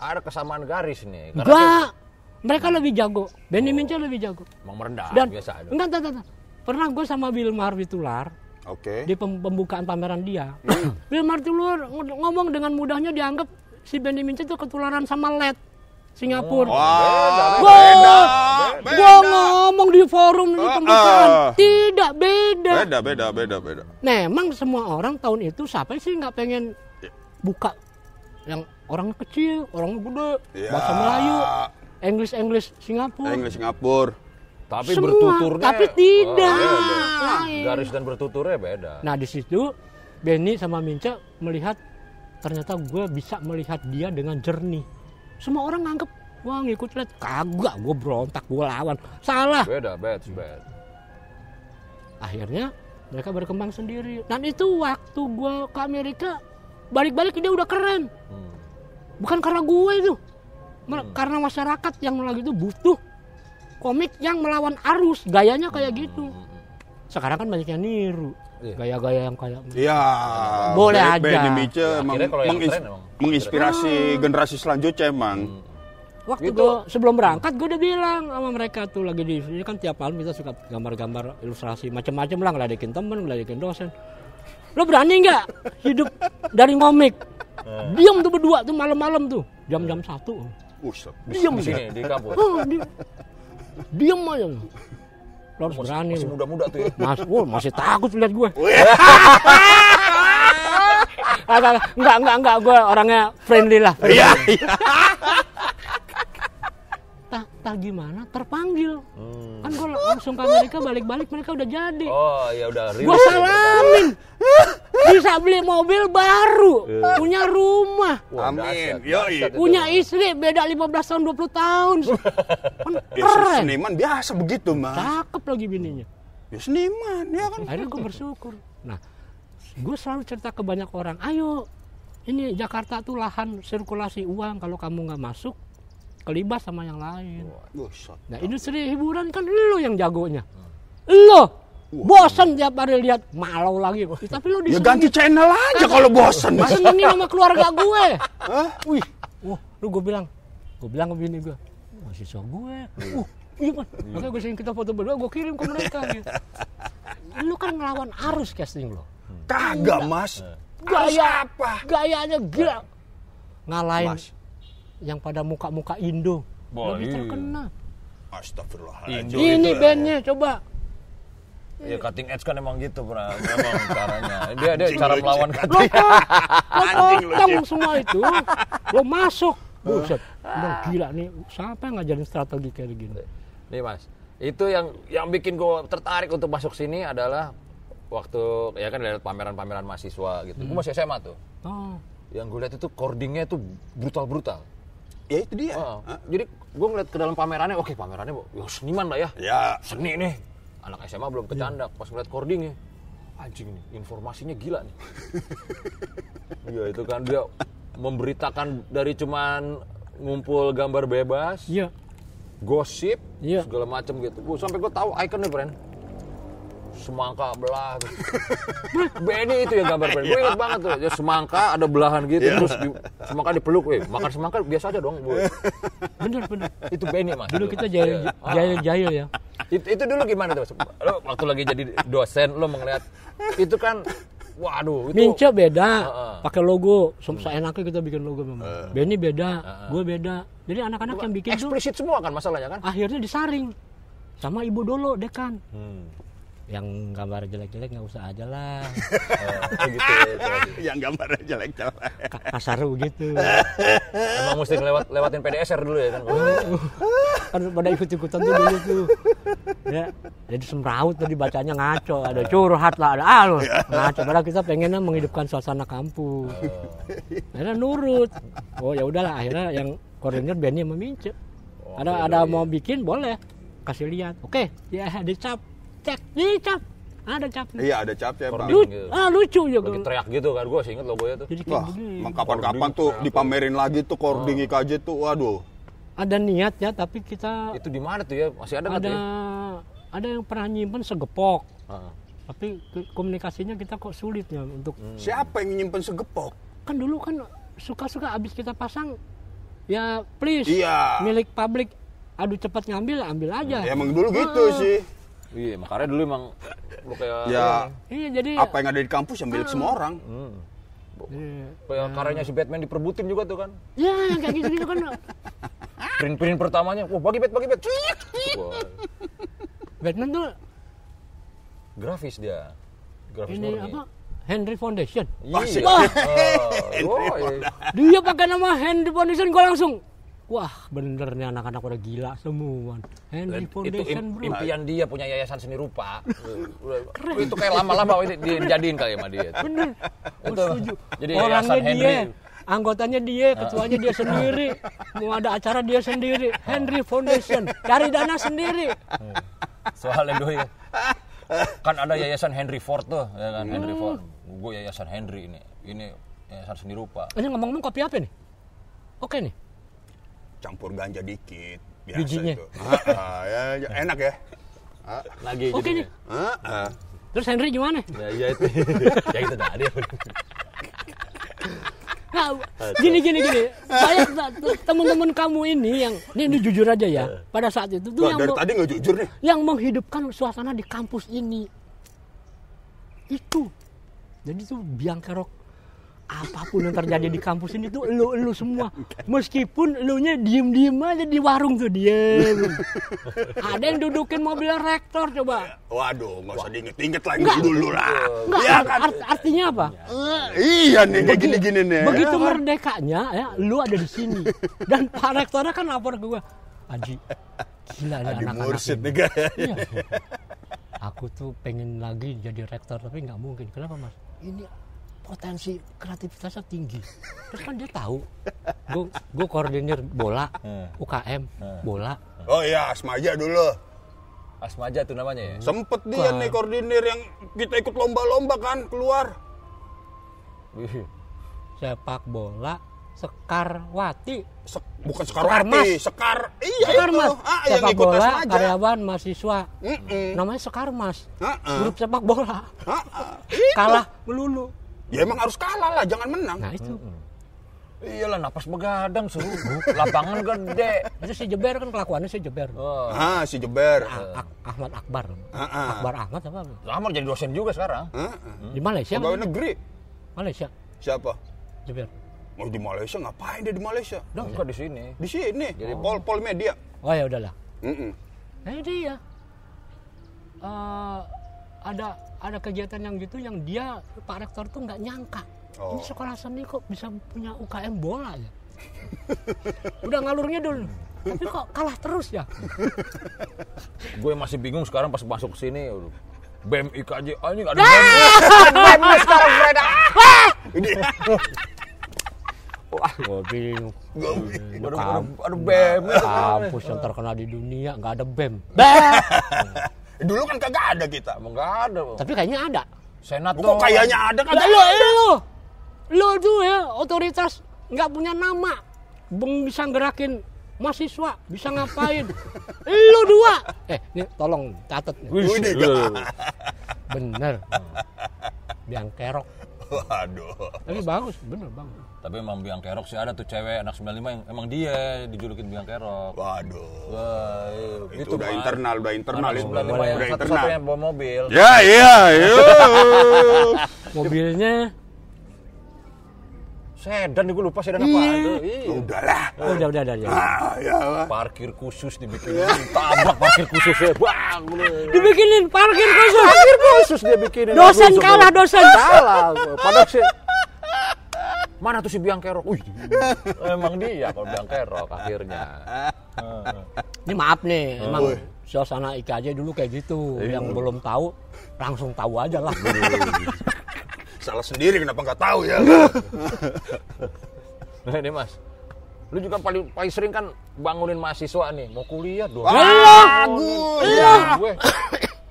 ada kesamaan garis nih. Karena enggak mereka lebih jago Benny Mince lebih jago Emang merendah dan biasa. ada. enggak enggak, enggak. pernah gue sama Wilmar Witular Oke. di pem- pembukaan pameran dia. Bill Martulur ngomong dengan mudahnya dianggap si Benny Mince itu ketularan sama LED Singapura. Wah, Gua, beda, gua ngomong di forum di Ah, pembukaan, ah. tidak beda. Beda, beda, beda, beda. Memang semua orang tahun itu siapa sih nggak pengen buka yang orang kecil, orang gede, Ya. bahasa Melayu, English English Singapura. English Singapura. Tapi Semua, bertuturnya tapi tidak. Oh, beda. Lain. Garis dan bertuturnya beda. Nah di situ Benny sama Minca melihat ternyata gue bisa melihat dia dengan jernih. Semua orang nganggep wah ngikut lihat kagak gue berontak gue lawan salah. Beda, bad, bad. Akhirnya mereka berkembang sendiri. Dan itu waktu gue ke Amerika balik-balik dia udah keren. Hmm. Bukan karena gue itu, Mer- karena masyarakat yang lagi itu butuh komik yang melawan arus gayanya kayak gitu. Sekarang kan banyak yang niru Iya. gaya-gaya yang kayak Iya. Boleh aja. Benny Ya, mengins- keren emang. menginspirasi generasi selanjutnya emang. Waktu Gitu. gua sebelum berangkat gue udah bilang sama mereka tuh lagi di ini kan tiap malam kita suka gambar-gambar ilustrasi macam-macam lah ngeledekin temen, ngeledekin dosen. Lo berani nggak hidup dari komik? Diam tuh berdua tuh malam-malam tuh jam-jam satu. Buset. Diam Di sini di kampus. Oh, di, diam aja. lo. Lo harus berani. Masih muda-muda tuh ya. Mas, wah, masih takut lihat gue. Enggak, enggak, enggak, enggak, gue orangnya friendly lah. Iya, iya. Tak, tak gimana? Terpanggil. Hmm. Kan gue langsung ke Amerika balik-balik mereka udah jadi. Oh, ya udah gue salamin. Bisa beli mobil baru, punya rumah, Wah, Amin. Yoi. punya istri beda 15 tahun 20 tahun. Kan Ya, keren. seniman biasa begitu, Mas. Cakep lagi bininya. Ya seniman, ya kan. akhirnya gue bersyukur nah gue selalu cerita ke banyak orang ayo ini Jakarta tuh lahan sirkulasi uang kalau kamu nggak masuk kelibas sama yang lain. Nah industri hiburan kan lo yang jagonya. Lo bosan tiap hari lihat malau lagi Ya, tapi lo Ya disenengin ganti channel aja kalau bosen, Mas. disenengin sama keluarga gue. Hah? wih. Wah lu gue bilang gue bilang ke bini gue mahasiswa gue. Uh iya kan makanya gue sering kita foto berdua gue kirim ke mereka gitu. Lu kan ngelawan arus casting lo Kagak, Mas. gaya apa? gayanya gila. Ngalahin Mas. Yang pada muka-muka Indo Wah, lebih terkenal Astagfirullahaladzim. Ini itu ya. bandnya coba Ya cutting edge kan emang gitu, pernah memang caranya. Dia dia cara melawan cutting. lo Anjing lu, potong semua itu lo masuk buset udah gila nih siapa yang ngajarin strategi kayak gini Nih Mas, itu yang yang bikin gue tertarik untuk masuk sini adalah waktu ya kan lihat pameran-pameran mahasiswa gitu. Gue masih SMA tuh. oh Yang gue lihat itu cordingnya itu brutal-brutal. Ya itu dia. Oh, jadi gue ngeliat ke dalam pamerannya, oke pamerannya, ya seniman lah ya. Ya, Seni nih. Anak SMA belum kecandak pas ngeliat cordingnya. anjing nih informasinya gila nih iya itu kan dia memberitakan dari cuman ngumpul gambar bebas Iya. gosip Iya. segala macam gitu gua sampai gue tahu ikonnya friend semangka belah tuh. Benny itu yang gambar friend gue inget banget tuh ya semangka ada belahan gitu Iya. terus di- semangka dipeluk weh makan semangka biasa aja dong Bu. Bener bener. itu Benny mas Dulu kita jahil Iya. Ah. jahil jahil ya. It- itu dulu gimana tuh lo waktu lagi jadi dosen lo melihat itu kan waduh itu Mince beda, Heeh. pakai logo. Sem- Seenaknya kita bikin logo memang. Benny beda, gue beda. Jadi anak-anak yang bikin tuh eksplisit semua kan masalahnya kan akhirnya disaring sama ibu dolo dekan. Hmm. Yang gambar jelek-jelek nggak usah aja lah. Oh, gitu ya, yang gambarnya jelek-jelek. Ka- Kasar begitu. emang mesti lewat lewatin PDSR dulu ya kan kan pada ikut-ikutan tuh dulu tuh. Ya, jadi semraut tadi bacanya ngaco, ada curhat lah, ada ah lu, ngaco. Padahal kita pengennya menghidupkan suasana kampus. Akhirnya nurut. Oh ya udahlah, akhirnya yang koordinir Benny sama Mince. Ada ada mau bikin boleh kasih lihat. Oke, ya dicap, cek, dicap. Ada capnya. Iya ada capnya bang. Lu- Lucu, ah lucu ya. lagi teriak gitu kan gue sih inget logonya tuh Jadi kayak Wah, emang kapan-kapan tuh dipamerin lagi tuh cording IKJ tuh, waduh. Ada niat ya, tapi kita itu di mana tuh ya masih ada nggak ada tuh ya? ada yang pernah nyimpen segepok. Ah. tapi komunikasinya kita kok sulit ya untuk Siapa yang nyimpen segepok? kan dulu kan suka-suka abis kita pasang ya please Iya. milik publik aduh cepat ngambil ambil aja Ya, emang dulu gitu Ah. sih. Iya makanya dulu emang lu kayak Ya iya jadi apa yang ada di kampus yang milik semua orang. Hmm. Iya. kayak karyanya si Batman diperbutin juga tuh kan ya yang kayak gitu gitu kan print-print pertamanya wah bagi bet bagi bet Wah, Batman tuh grafis dia grafis ini murni. apa Henry Foundation. Iya. Oh, oh, iya. dia pakai nama Henry Foundation gue langsung wah bener nih anak-anak udah gila semua Henry itu Foundation im- bro. impian dia punya yayasan seni rupa. Itu kayak lama-lama ini dijadiin kali sama dia. Bener. Itu. setuju. Jadi orangnya Yayasan dia anggotanya dia ketuanya dia sendiri. Mau ada acara dia sendiri. Henry Foundation cari dana sendiri. Soalnya doi kan ada yayasan Henry Ford tuh ya kan? Henry Ford. Gue yayasan Henry ini. Ini yayasan seni rupa. Ini ngomong-ngomong kopi apa nih? Oke nih Campur ganja dikit. Biasa Bijinya. itu. Ah, ah, ya, ya, enak ya. Ah, lagi Oke jadinya. nih. ah, ah. terus Henry gimana ya iya itu ya itu dah dia Nah, gini gini gini banyak teman-teman kamu ini yang ini, ini jujur aja ya pada saat itu tuh yang dari tadi nggak jujur nih. yang menghidupkan suasana di kampus ini itu jadi tuh biang kerok apa pun yang terjadi di kampus ini tuh lu lu semua meskipun lu nya diem diem aja di warung tuh diem ada yang dudukin mobil rektor coba Waduh, nggak usah diinget-inget lagi Nggak. dulu lah. Nggak, Iya art- kan? art- artinya apa Iya nih kayak gini-gini nih. begitu Ya kan? merdekanya ya lu ada di sini dan pak rektornya kan lapor ke gua Aji gila nih Adi anak-anak Mursid ini." Iya. Aku tuh pengen lagi jadi rektor tapi nggak mungkin. Kenapa mas? Ini potensi kreativitasnya tinggi. Terus kan dia tahu, gue gue koordinir bola, UKM, bola. Oh iya, Asmaja dulu. Asmaja tuh namanya ya Sempet dia Wah. nih koordinir yang kita ikut lomba-lomba kan keluar. Sepak bola, Sekarwati, Sek- bukan Sekar Sekarwati. Sekar. Iya Sekarmas. itu. Ah, yang sepak ikut bola, Asmaja. karyawan, mahasiswa. Mm-mm. Namanya Sekarmas. Ah-ah. Grup sepak bola. Ah. Itu. Kalah melulu. Ya emang harus kalah lah, jangan menang. Nah itu. iyalah napas begadang suruh lapangan gede Itu si Jeber kan kelakuannya si Jeber. oh. Ah, si Jeber. Ah, Ak- Ahmad Akbar. Ah, ah. Akbar Ahmad apa? sama jadi dosen juga sekarang Ah, ah. Di Malaysia. Pegawai mana? negeri. Malaysia. Siapa? Jeber. Oh di Malaysia ngapain dia di Malaysia? enggak di sini Di sini, jadi pol pol media. Oh ya udahlah. Mm-mm. Nah ini dia. Eh, ada ada kegiatan yang gitu yang dia Pak Rektor tuh nggak nyangka. Oh. Ini sekolah seni kok bisa punya UKM bola ya. Udah ngalurnya dulu. Tapi kok kalah terus ya? gue masih bingung sekarang pas masuk sini. BEM IKJ ah, ini nggak ada BEM BEM sekarang beredar Wah, gue bingung. aduh BEM Kampus yang terkenal di dunia nggak ada BEM. BEM. Dulu kan kagak ada kita. emang nggak ada Bang. Tapi kayaknya ada. Senator. Kok kayaknya ada kan? Lah, lo, lo, lo tuh ya otoritas nggak punya nama, beng bisa gerakin mahasiswa, bisa ngapain? lo dua, eh, ini tolong catat bener, biang kerok, Waduh. tapi bagus, bener bagus. Tapi emang biang kerok sih ada tuh cewek anak 95 yang emang dia dijulukin biang kerok. Waduh. Wah, iya. Itu udah internal, udah internal Anak itu. 95 yang Udah internal. satu-satunya bawa mobil. Ya, iya, iya. Mobilnya, Sedan gue lupa sedan apa. Iya. Aduh, iya. Udahlah. oh udah udah udah. Ah, ya. Parkir khusus dibikin. Tabrak parkir khususnya. Bang. Dibikinin parkir khusus. Parkir khusus dia bikinin. Dosen Aduh, kalah, dosen. Kalah. Padahal sih Mana tuh si biang kerok? Wih, emang dia kalau biang kerok akhirnya. Ini maaf nih, emang Wih. suasana IKJ dulu kayak gitu. Yang belum tahu langsung tahu aja lah. Salah sendiri kenapa nggak tahu ya? Nah ini mas, lu juga paling paling sering kan bangunin mahasiswa nih, mau kuliah dong. Bagus. Iya. Gue.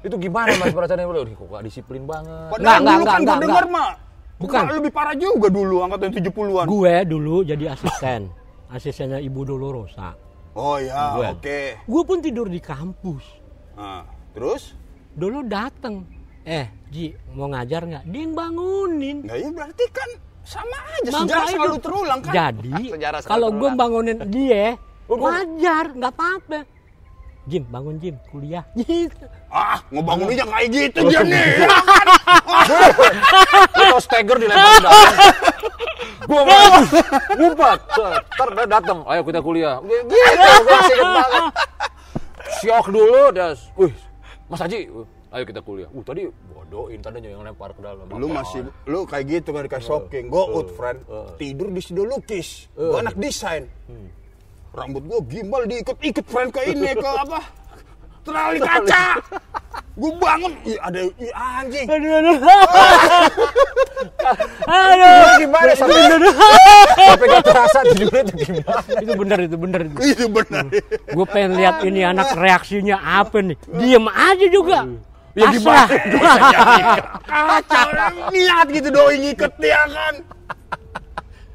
Itu gimana mas perasaannya lu? Kok gak disiplin banget? Padahal Enggak, dulu enggak, kan enggak, gue dengar enggak. mah. Bukan. Enggak, lebih parah juga dulu angkatan 70-an. Gue dulu jadi asisten. Asistennya Ibu Dolorosa. Oh ya, oke. Gue pun tidur di kampus. Nah, terus? Dulu dateng. Eh, Ji, mau ngajar nggak? Dia yang bangunin. Nah ya berarti kan sama aja Maka sejarah itu- selalu terulang kan? Jadi, kalau gue bangunin dia, gua- wajar, nggak apa-apa. Jim, bangun Jim, kuliah. Gitu. Ah, ngebanguninnya kayak gitu dia nih. Lu tau steger dilempar. Gua mau ngumpet. Ntar dia datang, ayo kita kuliah. Gitu, gua banget. Syok dulu, das. Wih, Mas Haji, ayo kita kuliah. Uh, tadi bodohin tadinya yang lempar ke dalam. lu masih lu kayak gitu kan dikasih shocking. Go out friend. Tidur di studio lukis. Gua anak desain. Rambut gua gimbal diikut-ikut friend ke ini ke apa? Terali kaca. Gua bangun, ih ada ih, anjing. Aduh, aduh. aduh. gimana sampai sampai gak terasa tidurnya tuh gimana? itu bener, itu bener. Itu. Itu benar. Gue pengen lihat ini anak reaksinya apa nih. Diem aja juga. Ya Pasrah. Kacau, niat gitu doi ngiket dia kan.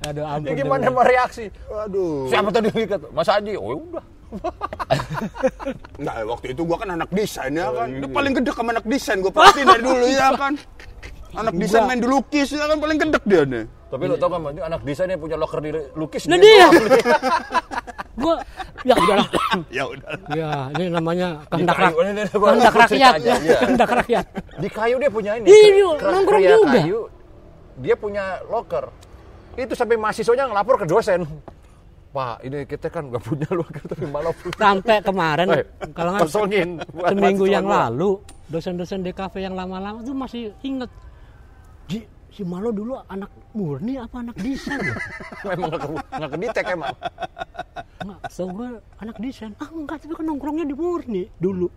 Aduh Ya ampun. gimana deh. mau reaksi? Waduh. Siapa tadi yang ikat? Mas Haji. Oh ya udah. Nah, waktu itu gua kan anak desain ya kan. Dia paling gede sama anak desain gua perhatiin dari dulu ya kan. Anak desain main di lukis ya kan paling gede dia nih. Tapi lu tau kan, anak desainnya punya locker di lukis. Nah dia. Gue, ya udahlah. Ya udah. Ya ini namanya kehendak, kayu. rak- Ini, ini, gua kehendak rakyat. iya. Kehendak rakyat. Di kayu dia punya ini. Iya, kera- nongkrong juga. kayu. Dia punya locker. Itu sampai mahasiswanya ngelapor ke dosen. Pak, ini kita kan nggak punya locker tapi malah punya. Sampai kemarin, kalau nggak seminggu yang gua. lalu, dosen-dosen DKV yang lama-lama tuh masih inget. Ji, si Malo dulu anak murni apa anak desain ya? Memang nggak ke, ke detek emang. Enggak, so gue anak desain. Ah enggak, tapi kan nongkrongnya di murni dulu.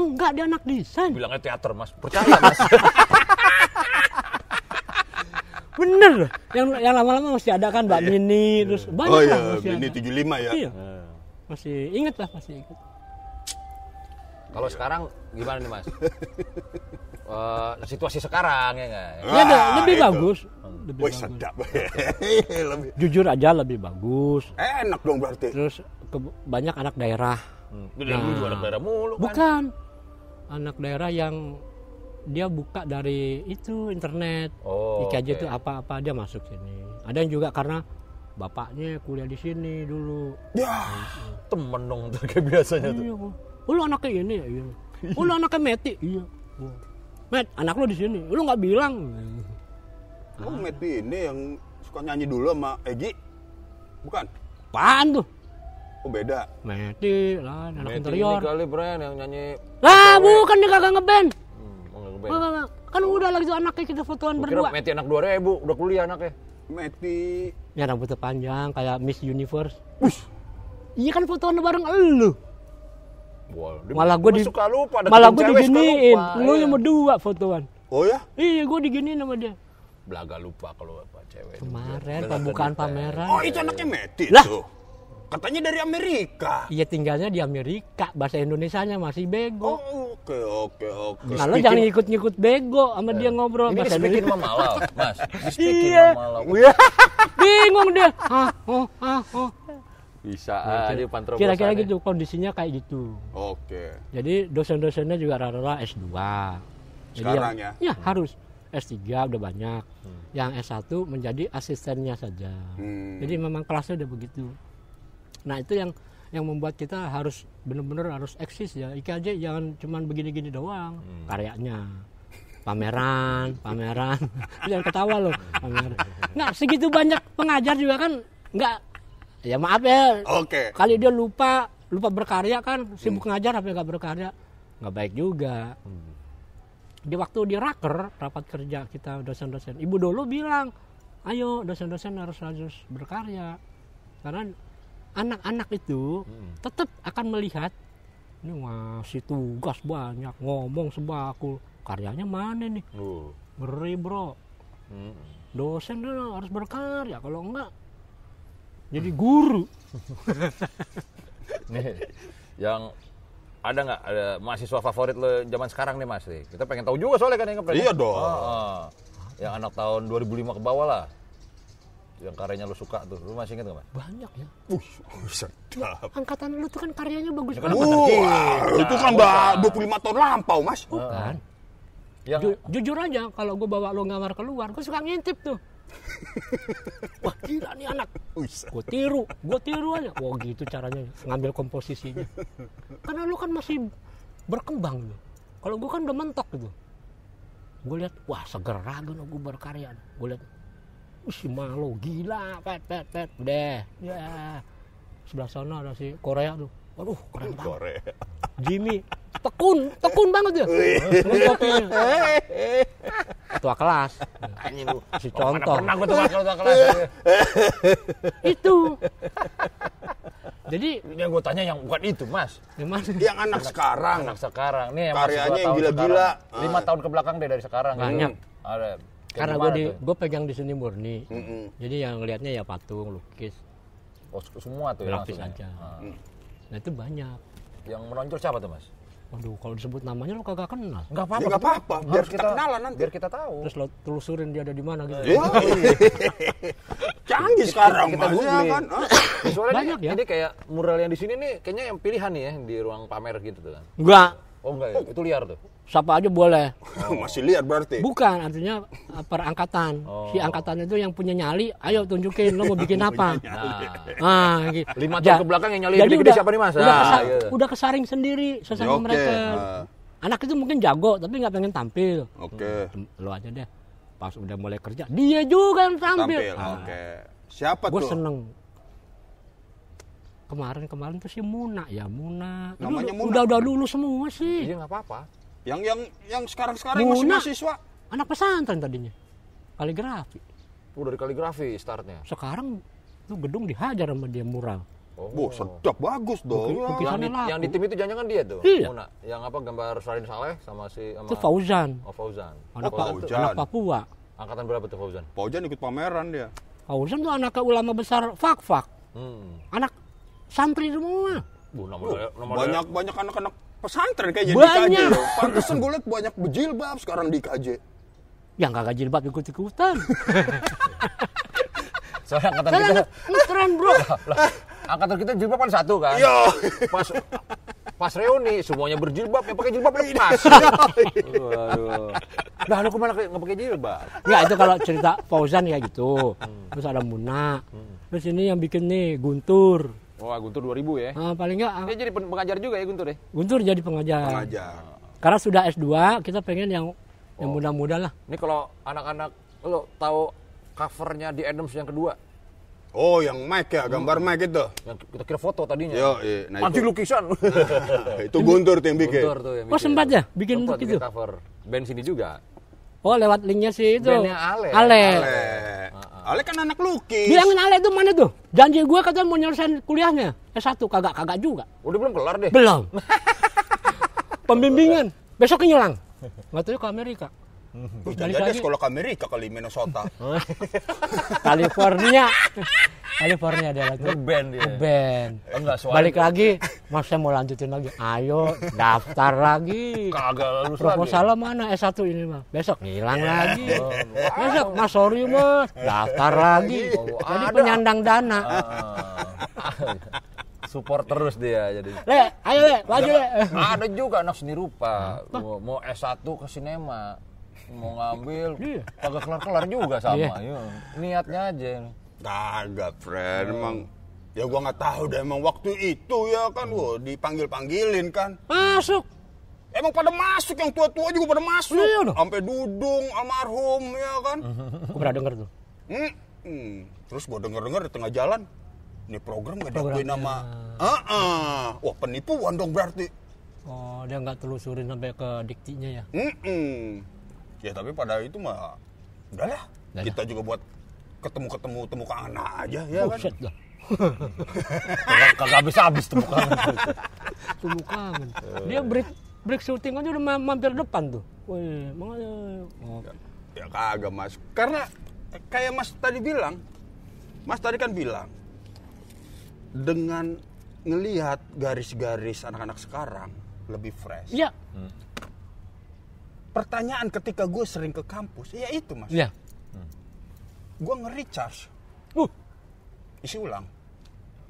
Enggak, dia anak desain. Bilangnya teater mas. Percaya mas. Bener loh. Yang yang lama-lama masih ada kan Mbak Mini, terus banyak Oh lah iya, masih ini ada. 75 ya. Iya. Masih inget lah masih inget. Kalau sekarang gimana nih mas? Eh, situasi sekarang ya nggak? Ya Ah, lebih itu. bagus. Lebih Wih, bagus. sedap. Lebih Jujur aja lebih bagus. enak dong berarti. Terus ke- banyak anak daerah. Hmm. Juga anak daerah mulu kan. Bukan. Anak daerah yang dia buka dari itu internet. Oh, IKJ oke. itu apa-apa dia masuk sini. Ada yang juga karena bapaknya kuliah di sini dulu. Ya, Temen dong kayak biasanya tuh. Iya. Oh, lu anaknya ini ya? Iya. Oh, lu anaknya Meti? Iya. Oh. Met, anak lu di sini. Lu nggak bilang. oh Meti ini yang suka nyanyi dulu sama Egi. Bukan? Apaan tuh? Oh beda. Meti lah, anak Meti interior. ini kali Bren yang nyanyi. Lah, bukan dia kagak ngeband. Hmm, mau nggak ngeband. Nggak, nggak. Kan udah lagi tuh anaknya kita fotoan kira berdua. Meti anak 2000 udah kuliah anaknya. Meti. Ya rambutnya panjang kayak Miss Universe. Iya kan fotoan bareng elu. Wah, dia- Malah gua di suka lupa. malah gue diginiin. Lu iya. yang berdua fotoan. Oh ya? Iya, gue diginiin sama dia. Belaga lupa kalau apa cewek. Kemarin pembukaan pameran. Oh itu anaknya Meti Lah. tuh. Katanya dari Amerika. Iya tinggalnya di Amerika, bahasa Indonesianya masih bego. Oh, Oke, oke, oke. Nah, lo jangan ngikut-ngikut bego sama dia ngobrol Ini dispikin Indonesia. sama Malau, Mas. Dispikin Iya. sama Malau. Bingung dia. Ah, oh, ah, oh. Bisa aja panterobosan. Kira-kira ya. gitu, kondisinya kayak gitu. Oke. Jadi dosen-dosennya juga rata-rata S2. Jadi Sekarang yang- ya? Ya, harus. S3 udah banyak. Yang S1 menjadi asistennya saja. Hmm. Jadi memang kelasnya udah begitu. Nah, itu yang yang membuat kita harus benar-benar harus eksis ya. IKJ jangan cuman begini-gini doang karyanya. Pameran, pameran. jangan ketawa loh, pameran. Nggak segitu banyak pengajar juga kan nggak ya maaf ya. Oke. kali dia lupa lupa berkarya kan. Sibuk ngajar tapi nggak berkarya. Nggak baik juga. Di waktu di raker rapat kerja kita dosen-dosen. Ibu dulu bilang ayo dosen-dosen harus harus berkarya. Karena anak-anak itu tetap akan melihat ini masih tugas banyak ngomong sebakul. Karyanya mana nih? Uh. ngeri bro. Hmm. dosen tuh harus berkarya. Kalau enggak jadi guru Nih, yang ada nggak ada mahasiswa favorit lo zaman sekarang nih Mas? nih? Kita pengen tahu juga soalnya kan yang kepres. Iya dong. Ah, yang anak tahun 2005 ke bawah lah. Yang karyanya lo suka tuh. Lu masih inget nggak Mas? banyak ya Uh, sedap. angkatan lu tuh kan karyanya bagus kan banget Wah, itu kan udah 25 tahun lampau, Mas. bukan Yang Ju- jujur aja kalau gue bawa lo ngamar keluar gue suka ngintip tuh wah gila nih anak. Gue tiru gue tiru aja. Wah gitu caranya ngambil komposisinya. Karena lu kan masih berkembang gitu. Kalau gue kan udah mentok gitu. Gue lihat wah seger ragu gue berkarya gue lihat "Wih, si Malo gila pet pet pet. Deh. Ya. Sebelah sana ada si Korea tuh waduh keren banget Korea. Jimmy tekun tekun banget ya Ngutopnya. ketua kelas anjing lu. si Oh, mana contoh pernah gua tuh wakil ketua kelas. itu jadi Yang gue tanya yang bukan itu Mas. gimana Yang anak sekarang. Anak sekarang. Nih yang Karyanya yang gila-gila. sekarang. Lima Ah. tahun ke belakang deh dari sekarang. Banyak. Ada. Karena gue di gue pegang di seni murni Mm-mm. jadi yang ngelihatnya ya patung lukis Oh, semua tuh grafis langsung ya? aja Ah. Nah itu banyak Yang menonjol siapa tuh Mas? waduh kalau disebut namanya lu kagak kenal Enggak Ya nggak apa-apa, biar kita kenalan nanti. Biar kita tahu. terus lo telusurin dia ada di mana gitu Ya. Canggih sekarang, kita Mas. Ya kan? Ah. Soalnya Banyak ini, ya. ini kayak mural yang di sini nih kayaknya yang pilihan nih ya di ruang pamer gitu tuh kan. enggak Oh enggak ya, itu liar tuh. siapa aja boleh Masih lihat berarti. bukan artinya uh, per angkatan Oh. si angkatan itu yang punya nyali ayo tunjukin lo mau bikin apa Nah, ah gitu lima Ja- tahun ke belakang yang nyali jadi gede-gede udah- siapa nih Mas? udah, Ah, kesa- iya. udah kesaring sendiri sesama Oke, mereka ah. anak itu mungkin jago tapi nggak pengen tampil Oke. lo aja deh pas udah mulai kerja dia juga yang tampil, Tampil. Ah, Oke. Siapa gue tuh? seneng kemarin-kemarin tuh si Muna ya Muna Namanya udah- Muna. udah udah lulus semua sih Iya enggak apa-apa. Yang yang yang sekarang-sekarang masih Muna. mahasiswa. anak pesantren tadinya kaligrafi Oh, dari kaligrafi startnya. sekarang tuh gedung dihajar sama dia mural Oh. Wah, sedap bagus dong. Bukit- yang di, yang di tim itu jangan dia tuh. Iya. Muna. Yang apa gambar Salim Saleh sama si sama itu Fauzan Oh, Fauzan. anak, Oh, Fauzan. anak Papua Angkatan berapa tuh Fauzan? Paujan ikut pameran dia. Fauzan tuh anak ulama besar fak-fak Hmm. anak santri semua Bu, Banyak banyak anak-anak pesantren kayaknya Banyak. di KJ. Pantesan gue liat banyak berjilbab sekarang di KJ. yang kagak jilbab ikut-ikutan Soalnya angkatan saya kita ngetren bro lah, angkatan kita jilbab kan satu kan. Yo. Pas pas reuni semuanya berjilbab, yang pakai jilbab lepas. Waduh. Nah, lu ke mana nggak pakai jilbab? Enggak itu kalau cerita Fauzan ya gitu. Terus ada Muna. Terus ini yang bikin nih Guntur. Wah, Guntur 2000 ya. Ah, paling enggak Dia jadi pen- pengajar juga ya Guntur ya? Guntur jadi pengajar. Pengajar. Karena sudah S2, kita pengen yang yang muda-muda lah. Ini kalau anak-anak lo tahu covernya di Adams yang kedua, Oh, yang Mike ya, gambar Mike itu. yang kita kira foto tadinya. Yo, iya. Nah, Anti itu, lukisan. itu Guntur tuh yang bikin. Guntur tuh yang Oh, sempat ya bikin Sempat untuk itu? cover. Band sini juga. Oh, lewat linknya sih itu. Bandnya Ale. Ale. Ale. Ale kan anak lukis. Bilangin Ale itu mana tuh? Janji gue katanya mau nyelesain kuliahnya. S1 kagak kagak juga. Udah belum kelar deh. Belum. Pembimbingan. Besok ngilang. Nggak tahu ke Amerika. Jadi dia lagi. sekolah ke Amerika kali Minnesota. California. California dia lagi. Ngeband dia. Ngeband. Enggak soalnya Balik lagi, mas saya mau lanjutin lagi. Ayo daftar lagi. kagak lulus lagi. Proposalnya mana S1 ini mah? Besok hilang lagi. Besok mas sorry mas, daftar lagi. Oh, Jadi ada. penyandang dana. Ah. Support terus dia jadi. Le, ayo le, maju le. Ada juga anak seni rupa mau, mau S1 ke sinema mau ngambil Iya. kagak kelar-kelar juga sama Iya. Iya. niatnya aja Kagak, friend. Emang ya gua nggak tahu deh emang waktu itu ya kan gua dipanggil-panggilin kan. Masuk. Emang pada masuk yang tua-tua juga pada masuk. Iya dong. Sampai Dudung almarhum ya kan. Aku pernah denger tuh. Hmm, hmm. Terus gua denger-denger di tengah jalan ini program gak diakuin Programnya. nama ah ah. wah penipuan dong berarti Oh, dia nggak telusurin sampai ke diktinya ya. Hmm, ya tapi pada itu mah udahlah Udahlah. kita juga buat ketemu-ketemu temu kangen aja ya kan Buset dah. kagak kagak habis-habis tuh bukan Tunggu kangen. Dia break break syuting aja udah ma- mampir depan tuh. Wih, makanya. Oh, Ya kagak mas, karena kayak mas tadi bilang, mas tadi kan bilang dengan ngelihat garis-garis anak-anak sekarang lebih fresh. Iya, Pertanyaan ketika gue sering ke kampus, ya itu mas, iya. gue nge-recharge, Uh, isi ulang.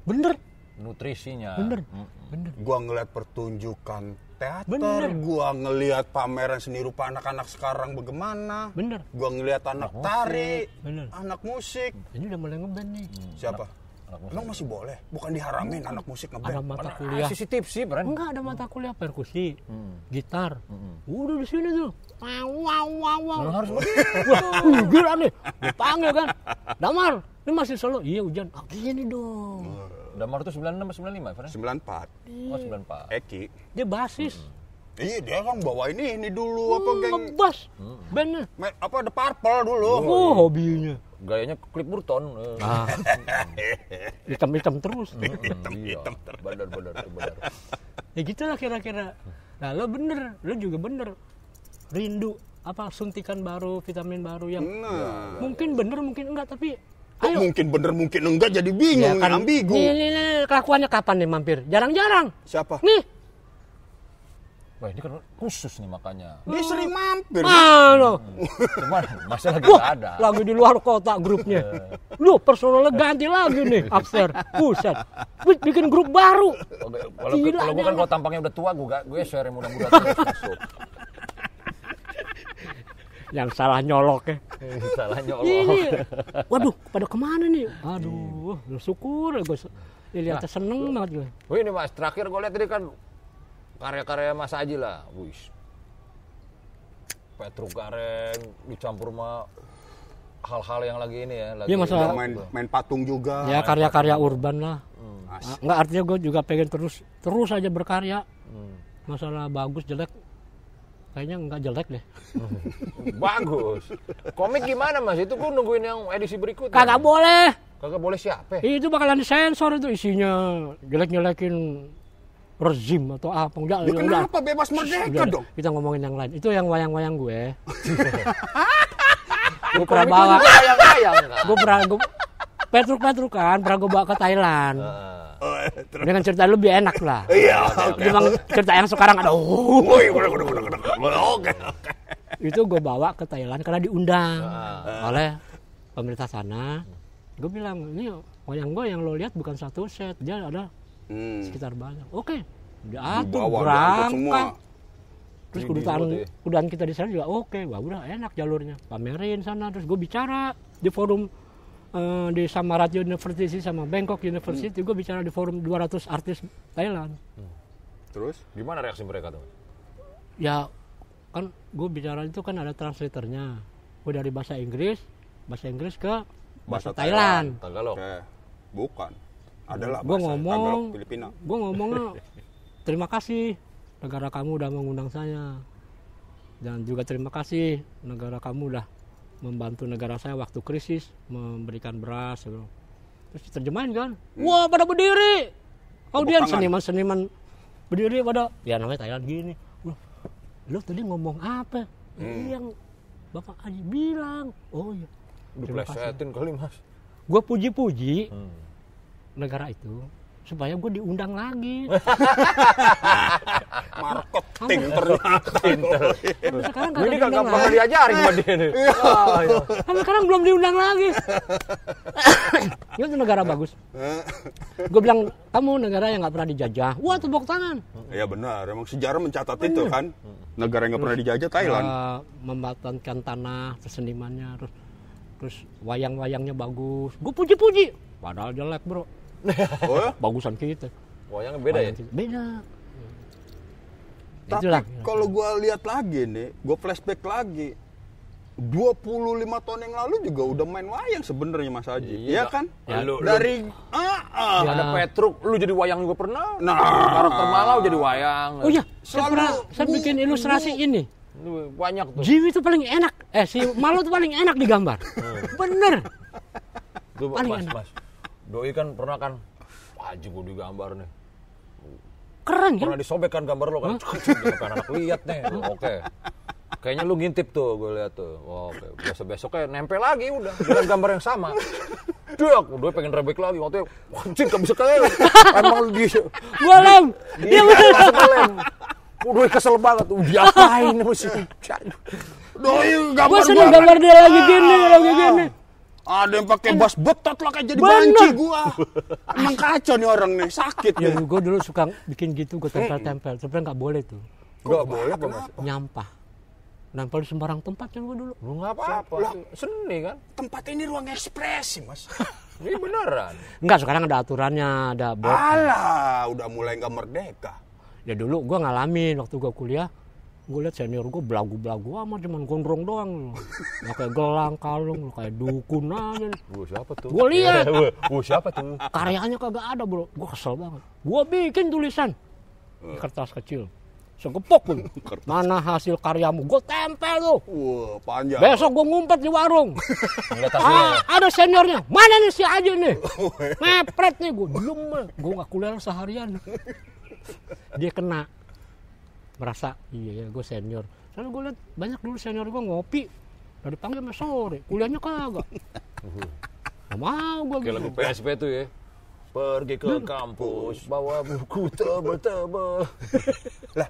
bener, nutrisinya bener, Mm. bener. Gue ngeliat pertunjukan teater, Bener. gue ngelihat pameran seni rupa anak-anak sekarang bagaimana, Bener. gue ngelihat anak tari, Bener. anak musik. Ini udah mulai ngeband nih. Siapa? Anak musik. Emang masih boleh? Bukan diharamin anak musik Ada ngeband? mata Kan kuliah. sisi tipsi Bran Enggak ada mata kuliah perkusi, Hmm. gitar. Udah di sini tuh. Wow, wow, wow, wow. Memang harus Wah, gila nih. Gue panggil kan. Damar, ini masih solo. Iya hujan. Ah, gini dong. Damar tuh 96 apa 95 Bran 94. oh 94 Eki. Dia basis. Iya dia kan bawa ini ini dulu apa geng Ngebas. Bandnya. me- apa The Purple dulu. Oh, hobinya. Gayanya Clip Burton eh. Ah. Hitam-hitam terus. Hmm, iya benar benar benar Ya gitu lah kira-kira. Nah lo bener, lo juga bener. Rindu apa suntikan baru, vitamin baru yang Nah, mungkin bener mungkin enggak tapi ayo. mungkin bener mungkin enggak jadi bingung nih, ambigu. Nih, nih, nih, kelakuannya kapan nih mampir? Jarang-jarang. Siapa? Nih, wah ini kan khusus nih makanya Dia sering mampir. mana? cuman masih lagi Wah, ada lagi di luar kota grupnya. Lu personalnya ganti lagi nih, upstairs. Buset. Bi- Bikin grup baru. Kalau gue kan kalau tampangnya udah tua gue gak gue share yang muda-muda terus masuk Yang salah nyolok ya. salah nyolong Ini, waduh, pada ke mana nih? Aduh, syukur gue lihatnya seneng banget gue. Wih ini mas, terakhir gue lihat tadi kan karya-karya Mas Aji lah. Wih. Petruk Kareng dicampur sama hal-hal yang lagi ini ya. Lagi Iya, masalah- main main patung juga. Ya karya-karya urban lah. Asik. Ah, Nggak artinya gue juga pengen terus terus aja berkarya. Hmm. Masalah bagus jelek, kayaknya nggak jelek deh. Bagus. Komik gimana mas? Itu gue nungguin yang edisi berikutnya. Kagak boleh. Kagak boleh siapa? Itu bakalan disensor itu isinya jelek-jelekin rezim atau apa enggak Ya, kenapa bebas merdeka dong? kita ngomongin yang lain. Itu yang wayang-wayang gue. Gue pernah bawa. Kan? gue pernah gue petruk-petruk kan pernah gue bawa ke Thailand. Nah, dengan cerita lebih enak lah. Iya, Memang cerita yang sekarang ada oh. Oke, oke. itu gue bawa ke Thailand karena diundang oleh pemerintah sana. Gue bilang ini wayang gue yang lo lihat bukan satu set dia ada Hmm. sekitar banyak oke diatur Dibawa, diangkut semua. berangkat terus kedutaan ya. kedutaan kita di sana juga oke wah udah enak jalurnya pamerin sana terus gue bicara di forum eh, di Samarat University sama Bangkok University Hmm. gue bicara di forum 200 artis Thailand Terus? gimana reaksi mereka tuh? ya kan gue bicara itu kan ada translatornya gue dari bahasa Inggris bahasa Inggris ke bahasa, Thailand, Tagalog. Oke. Bukan. Adalah gue ngomong Filipina. gue ngomongnya terima kasih negara kamu udah mengundang saya dan juga terima kasih negara kamu udah membantu negara saya waktu krisis memberikan beras gitu. terus diterjemahin kan wah pada berdiri audiens seniman-seniman berdiri pada ya namanya Thailand gini Wah, lu tadi ngomong apa Hmm. "Ini yang bapak Aji bilang oh iya. Diplesetin kali mas. gue puji-puji Hmm. Negara itu supaya gue diundang lagi. Marketing ternyata. Sampai sekarang Gue ini kagak gak diundang pernah lagi. diajarin sama dia nih. Wah, iya. Sampai sekarang belum diundang lagi. itu negara bagus. Gue bilang kamu negara yang nggak pernah dijajah. Wah tepuk tangan. Iya benar, emang sejarah mencatat itu kan. Negara yang nggak pernah dijajah Thailand. Eh, membatankan tanah, terus senimannya, terus terus wayang-wayangnya bagus. Gue puji-puji. Padahal jelek bro. Oh ya? Bagusan kita. Wayangnya beda ya? Wayang kita. Beda. Tapi Itulah. kalau gua lihat lagi nih, gua flashback lagi. 25 tahun yang lalu juga udah main wayang sebenarnya Mas Haji. Iya. Iya kan? Ya, lu- Dari ah, ah. Ya. Ada Petruk, lu jadi wayang juga pernah. Nah. Karakter Malau jadi wayang. Oh iya, saya Selalu pernah saya bu- bikin ilustrasi ini. Lu Banyak tuh. Jimmy itu paling enak. Eh si Malu itu paling enak digambar. Bener. Tuh, paling mas, enak. mas. Doi kan pernah kan, wah gue digambar nih. Keren kan? Pernah disobek kan gambar lo kan. Jangan anak lihat nih. Oke. Kayaknya lu ngintip tuh, gue lihat tuh. Wah, Oke, besok besoknya nempel lagi udah dengan gambar yang sama. Aku, dia pengen rebek lagi. Waktu itu, anjing gak bisa kayak Emang lu di Gua lem. Dia bener. lem. Udah kesel banget. Udah diapain mesti. Doi gambar Gua seneng gambar dia lagi gini, lagi gini. Ada yang pakai bas betot lah kayak jadi Bener. banci gua. Emang kacau nih orang nih, sakit Ya, nih. gue dulu suka bikin gitu, gue tempel-tempel. Sebenarnya nggak boleh tuh. Gak boleh apa mas? Nyampah. Nempel di sembarang tempat kan gue dulu. Lu nggak apa-apa. Seni kan? Tempat ini ruang ekspresi, Mas. Ini beneran. Enggak, sekarang ada aturannya, ada bot. Alah, udah mulai nggak merdeka. Ya dulu gue ngalamin waktu gue kuliah, gue liat senior gue belagu-belagu amat cuman gondrong doang loh. Nggak kayak gelang, kalung, loh, kayak dukun aja. Gue siapa tuh? Gua lihat. Gue siapa tuh? Karyanya kagak ada bro, gue kesel banget. Gue bikin tulisan di kertas kecil, segepok pun. Mana hasil karyamu? Gue tempel tuh. Wah, panjang. Besok gue ngumpet di warung. Hasilnya. Ah, ada seniornya. Mana nih si Aji nih? Mepret nih gue. Diem Gue gak kuliah seharian. Dia kena. Merasa, iya ya gue senior. Soalnya gue liat banyak dulu senior gue ngopi. Dari pagi sampai sore. Kuliahnya kagak. Gak mau gue Kayak gitu. lagu PSP tuh ya. Pergi ke kampus, bawa buku tebel-tebel. Lah,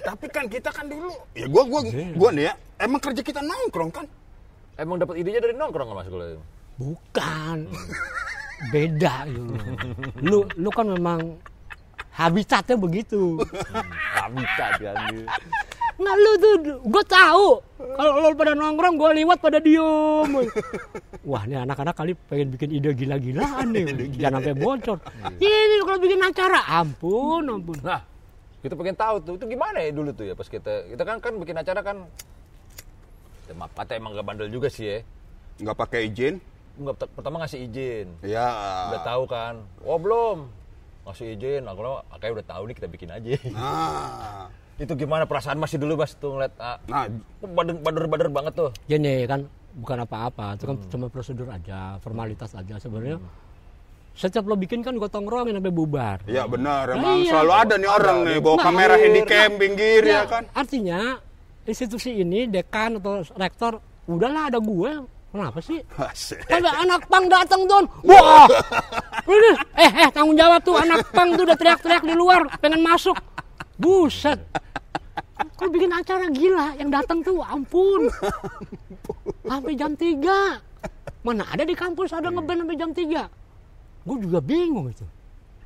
tapi kan kita kan dulu, ya gua gua gua nih ya, emang kerja kita nongkrong kan? Emang dapat idenya dari nongkrong nggak mas kalau itu? Bukan. Beda gitu. Lu, lu kan memang habitatnya begitu. Habitat kan. Nggak lu tuh, gue tahu. Kalau lu pada nongkrong, gue liwat pada diem. Wah, ini anak-anak kali pengen bikin ide gila-gilaan nih. Jangan sampai bocor. Ini kalau bikin acara, ampun, ampun. Nah, kita pengen tahu tuh, itu gimana ya dulu tuh ya pas kita, kita kan kan bikin acara kan, ya, maaf kata emang gak bandel juga sih ya. Nggak pakai izin? Nggak, pertama ngasih izin, Ya. udah tahu kan, oh belum, ngasih izin, aku kayak udah tahu nih kita bikin aja. Nah, itu gimana perasaan masih dulu mas tuh ngeliat, ah, nah bader bader bader banget tuh. Gini kan, bukan apa-apa. Itu kan cuma prosedur aja, formalitas aja. Sebenarnya setiap lo bikin kan gotong royong sampai bubar. ya benar, Nah, emang iya. selalu ada nih orang nih bawa Nah, kamera iya. handycam pinggir ya kan? Artinya institusi ini dekan atau rektor udahlah ada gue. Kenapa sih? Ada anak pang datang don. Wah. Eh eh tanggung jawab tuh anak pang tuh udah teriak-teriak di luar pengen masuk. Buset. Kalau bikin acara gila yang datang tuh ampun. Sampai jam 3. Mana ada di kampus ada ngeband sampai jam 3. Gue juga bingung itu.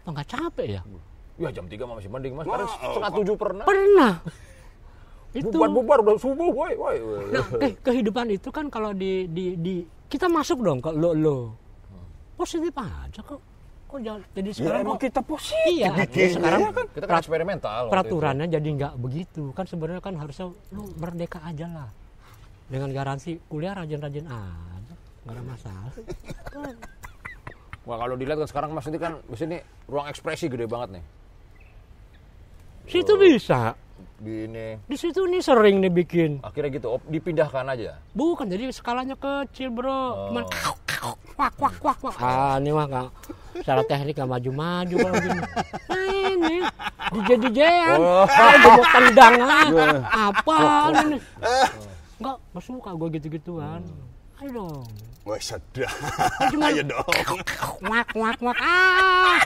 Apa nggak capek ya? Ya jam 3 masih mending mas, kadang setengah tujuh pernah. Pernah. Itu. Bubar-bubar udah subuh, woi, woi. Nah, ke- kehidupan itu kan kalau di, di, di kita masuk dong ke lo lo positif aja kok kok jangan jadi Ya sekarang emang kok kita positif. Iya. Bikinnya, sekarang ya kan? Kita kan eksperimental. itu. peraturannya jadi nggak begitu. Kan sebenarnya kan harusnya lu merdeka aja lah. Dengan garansi kuliah rajin-rajin aja. Nggak ada masalah. Wah kalau dilihat kan sekarang mas ini kan di sini ruang ekspresi gede banget nih. situ bisa. Di ini. Di situ nih sering nih bikin akhirnya gitu op, dipindahkan aja. bukan jadi skalanya kecil bro. Cuman kau, kau, wak wak wak wak ah ini mah nggak secara teknik nggak maju-maju kalau gini nah ini DJ DJan Oh. gue mau tendangan apa ini nggak nggak suka gue gitu-gituan ayo dong Wah sedap. Cuma- Ayo dong. Wak, wak, wak. Ah.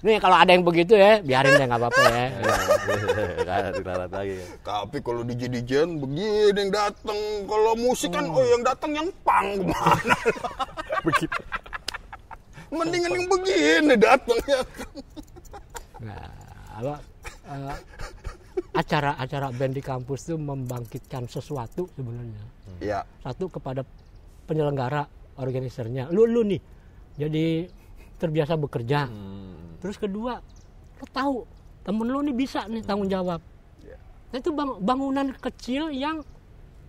Nih kalau ada yang begitu ya, biarin deh nggak apa-apa ya. Dilalat lagi. ya. Tapi kalau di DJ-DJ begini yang datang. Kalau musik kan, oh yang datang yang pang ke mana? Begitu. Mendingan yang begini datangnya. Nah, apa, eh, acara-acara band di kampus itu membangkitkan sesuatu sebenarnya. Ya, Satu kepada penyelenggara organisernya. Lu lu nih jadi terbiasa bekerja. Terus kedua, lu tahu temen lu nih bisa nih tanggung jawab. Nah, itu bang- bangunan kecil yang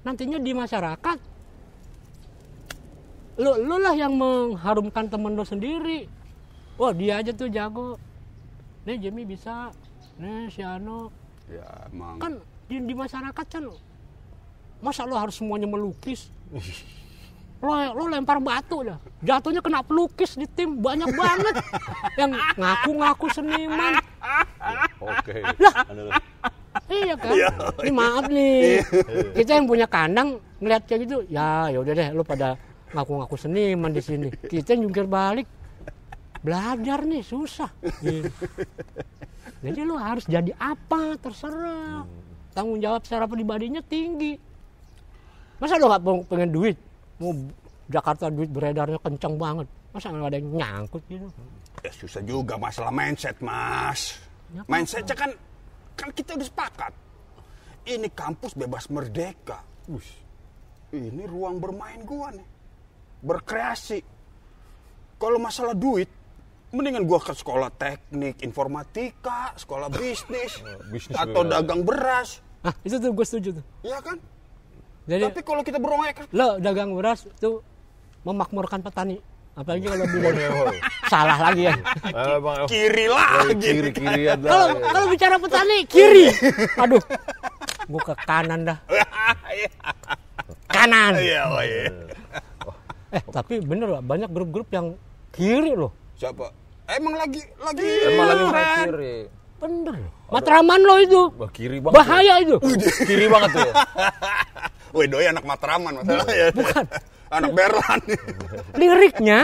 nantinya di masyarakat lu lu lah yang mengharumkan temen lu sendiri. Wah dia aja tuh jago. Nih Jamie bisa. Nih si Ano ya emang. kan di, di masyarakat kan masa lo harus semuanya melukis? Lo lo lempar batu dah. Jatuhnya kena pelukis di tim banyak banget. Yang ngaku-ngaku seniman. Oke. Anu, iya kan? Ini maaf nih. Kita yang punya kandang ngeliat kayak gitu ya ya udah deh lo pada ngaku-ngaku seniman di sini. Kita jungkir balik. Belajar nih susah. Gitu. jadi lo harus jadi apa? Terserah. Tanggung jawab secara pribadinya tinggi. Masa lo nggak pengen duit? Mau Jakarta duit beredarnya kencang banget. Masa nggak ada yang nyangkut gitu? Ya susah juga masalah mindset, Mas. Ya, Mindsetnya kan kan kita udah sepakat. Ini kampus bebas merdeka. Ini ruang bermain gua nih. Berkreasi. Kalau masalah duit, mendingan gua ke sekolah teknik informatika, sekolah bisnis, bisnis atau juga. dagang beras. ah itu tuh gue setuju tuh. Ya kan? jadi Tapi kalau kita berongek lo dagang beras itu memakmurkan petani. Apalagi kalau bilang salah lagi ya. Bang, oh, kiri lagi. kiri kirian kalau kalau bicara petani kiri. Aduh. Gua ke kanan dah. Kanan. Iya, oh iya. Eh tapi bener Pak, banyak grup-grup yang kiri loh Siapa? Emang lagi lagi Emang lagi tren. kiri. bener loh matraman lo itu Wah, kiri banget. bahaya itu ya. Kiri banget tuh ya. Woi, doi anak Matraman masalahnya. bukan anak Berlan. liriknya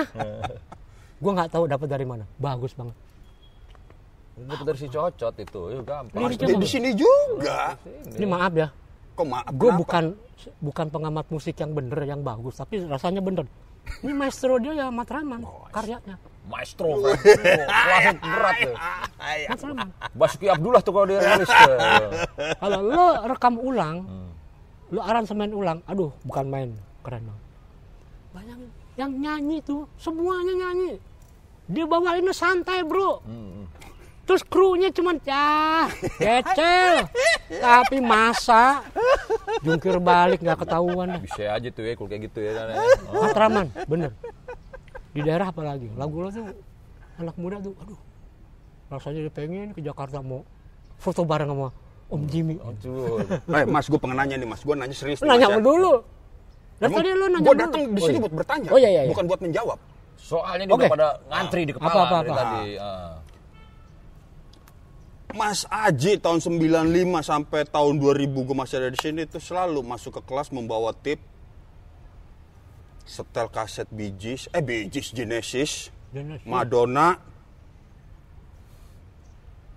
gua nggak tahu dapat dari mana bagus banget Ini dari si cocot itu, ya gampang. Di, di sini juga. ini maaf ya Kok maaf? gue bukan bukan pengamat musik yang bener yang bagus tapi rasanya bener. Ini maestro dia ya matraman karyanya. Maestro. Oh, kelasnya berat tuh. Iya. matraman Basuki Abdullah tuh kalau dia rilis kalau lo rekam ulang lo aransemen ulang aduh bukan main keren banget. Bayangin yang nyanyi tuh semuanya nyanyi. Dia bawainnya santai bro terus krunya cuma ya kecil tapi masa jungkir balik nggak ketahuan Bisa aja tuh ya kalau kayak gitu ya. Oh, Matraman bener di daerah apalagi lagu lo tuh anak muda tuh aduh rasanya dia pengen ke Jakarta mau foto bareng sama Om Jimmy Tuh. Eh, Mas, gue pengen nanya nih, Mas. Gue nanya serius. nih, nanya Mas, ya. dulu dari tadi lo nanya Gue datang di sini buat bertanya, Oh, iya, iya, iya. bukan buat menjawab. Soalnya dia Oke. udah pada ngantri di kepala Apa, apa, dari apa. tadi. Ah. Mas Aji tahun 95 sampai tahun 2000 gue masih ada di sini itu selalu masuk ke kelas membawa tip setel kaset Gees, eh Gees Genesis, Genesis. Madonna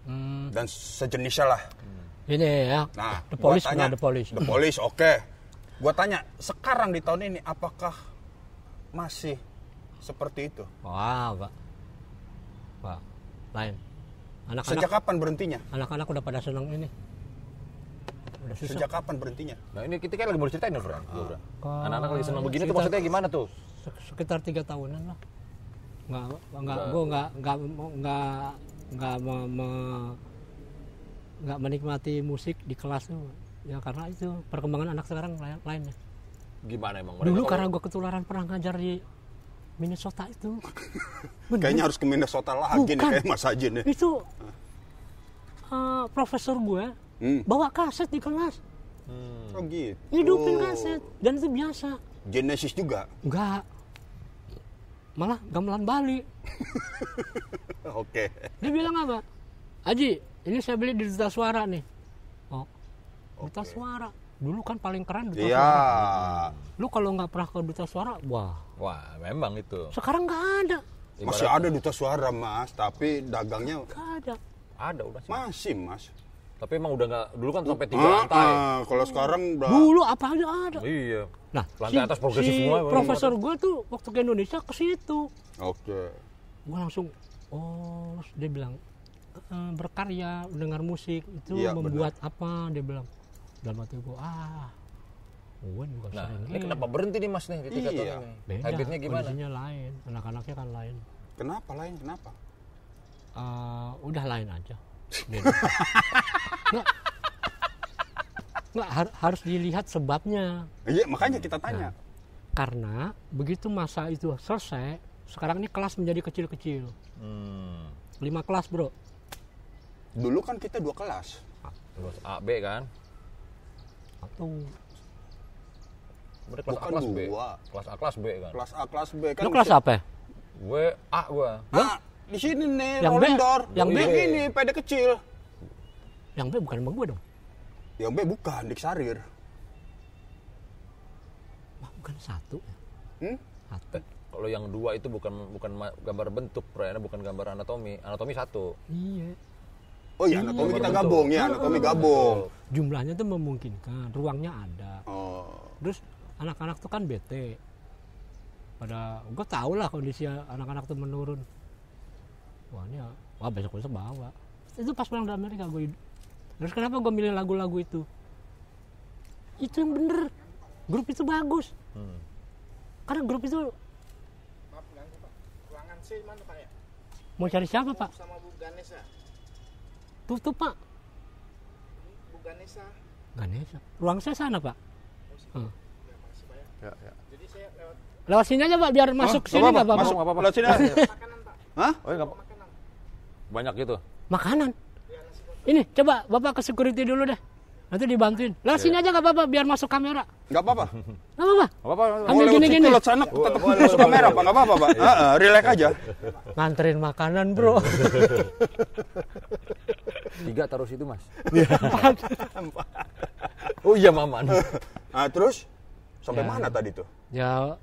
Hmm, dan sejenisnya lah. ini ya Nah, The Police tanya, The Police The Police, oke. Gua tanya, sekarang di tahun ini apakah masih seperti itu? wah pak pak lain anak-anak Sejak kapan berhentinya? anak-anak udah pada seneng ini udah susah Sejak kapan berhentinya? Nah ini kita kan lagi baru ceritain nih. Gua udah. Kok- Anak-anak lagi senang begini tuh Cerita- maksudnya gimana tuh? Sek- sekitar tiga tahunan lah nggak nggak gue nggak nggak nggak nggak me- me- nggak menikmati musik di kelas tuh ya karena itu perkembangan anak sekarang lain lainnya Gimana emang? dulu karena gue ketularan pernah ngajar di Minnesota itu Bener. Kayaknya harus ke Minnesota lagi nih Bukan. kayak Mas Aji nih. itu eh, profesor gue Hmm. bawa kaset di kelas Oh gitu. hidupin kaset dan itu biasa Genesis juga. enggak malah gamelan Bali Oke. Dia bilang apa? Aji, ini saya beli di Duta Suara nih. Oh, Duta Suara. dulu kan paling keren duta Iya. suara. Lu kalau nggak pernah ke duta suara, wah. Wah, memang itu. Sekarang nggak ada, Masih ada duta suara mas, tapi dagangnya nggak ada. Ada udah sih. masih mas. Tapi emang udah nggak dulu kan sampai tiga Ah, lantai. ah, kalau sekarang udah Dulu apa aja ada. Iya. Nah, Lantai atas progresif si semua, Profesor gue tuh waktu ke Indonesia ke situ. Oke. Gue langsung, oh, dia bilang "Eh, berkarya, mendengar musik itu Iya, membuat apa? Dia bilang. Dalam hati gue, ah, gue juga Nah, sering. ini kenapa berhenti nih Mas nih di tiga Iya. tahun ini? Beda, Habitnya gimana? kondisinya lain, anak-anaknya kan lain. Kenapa lain? Kenapa? Eh, udah lain aja. Beda. nggak, nggak har- harus dilihat sebabnya. Iya makanya kita tanya. Karena begitu masa itu selesai, sekarang ini kelas menjadi kecil-kecil. Hmm. Lima kelas bro. Dulu kan kita dua kelas. Terus A, B kan? Atau Berarti kelas A, Bukan kelas B. dua. Kelas A, kelas B kan? Kelas A, kelas B kan. lu kelas apa? Gue A gua. Ah, di sini nih, Yang B? door. Yang B? Yang ini, pede kecil. Yang B bukan emang gue dong. Yang B bukan, Dik Sarir. Wah, bukan satu. ya. Hmm? Satu. Kalau yang dua itu bukan bukan gambar bentuk, perayaan bukan gambar anatomi. Anatomi satu. Iya. Oh iya, anatomi kita Bentuk. gabung ya, anatomi gabung. Jumlahnya tuh memungkinkan, ruangnya ada. Oh. Terus anak-anak tuh kan bete. Pada gue tau lah kondisi anak-anak tuh menurun. Wah ini, wah besok besok bawa. Itu pas pulang dari Amerika gue. Terus kenapa gue milih lagu-lagu itu? Itu yang bener. Grup itu bagus. Hmm. Karena grup itu Maaf ganggu Pak. Ruangan C mana Pak ya? mau cari siapa pak? Sama Bu Ganesa. Tutup pak. Bu Ganesa. Ganesha. Ruang saya sana pak. Hmm. Ya ya. Jadi saya lewat Lewat sini aja pak biar masuk Oh, sini nggak apa-apa. Masuk, apa-apa. Lihat sini. makanan Pak. Hah? Oh, enggak Makanan. banyak gitu. Makanan. Ini coba bapak ke security dulu deh. Nanti dibantuin. Lewat sini aja nggak apa-apa biar masuk kamera. Enggak apa-apa. Nggak apa-apa. Apa-apa. Ambil lewat gini-gini. lewat sana, tetap masuk kamera, Pak. Enggak apa-apa, Pak. Heeh, relax aja. Nganterin makanan bro. Tiga taruh situ, Mas. oh iya, Maman. Nah, terus sampai Ya. mana tadi tuh? ya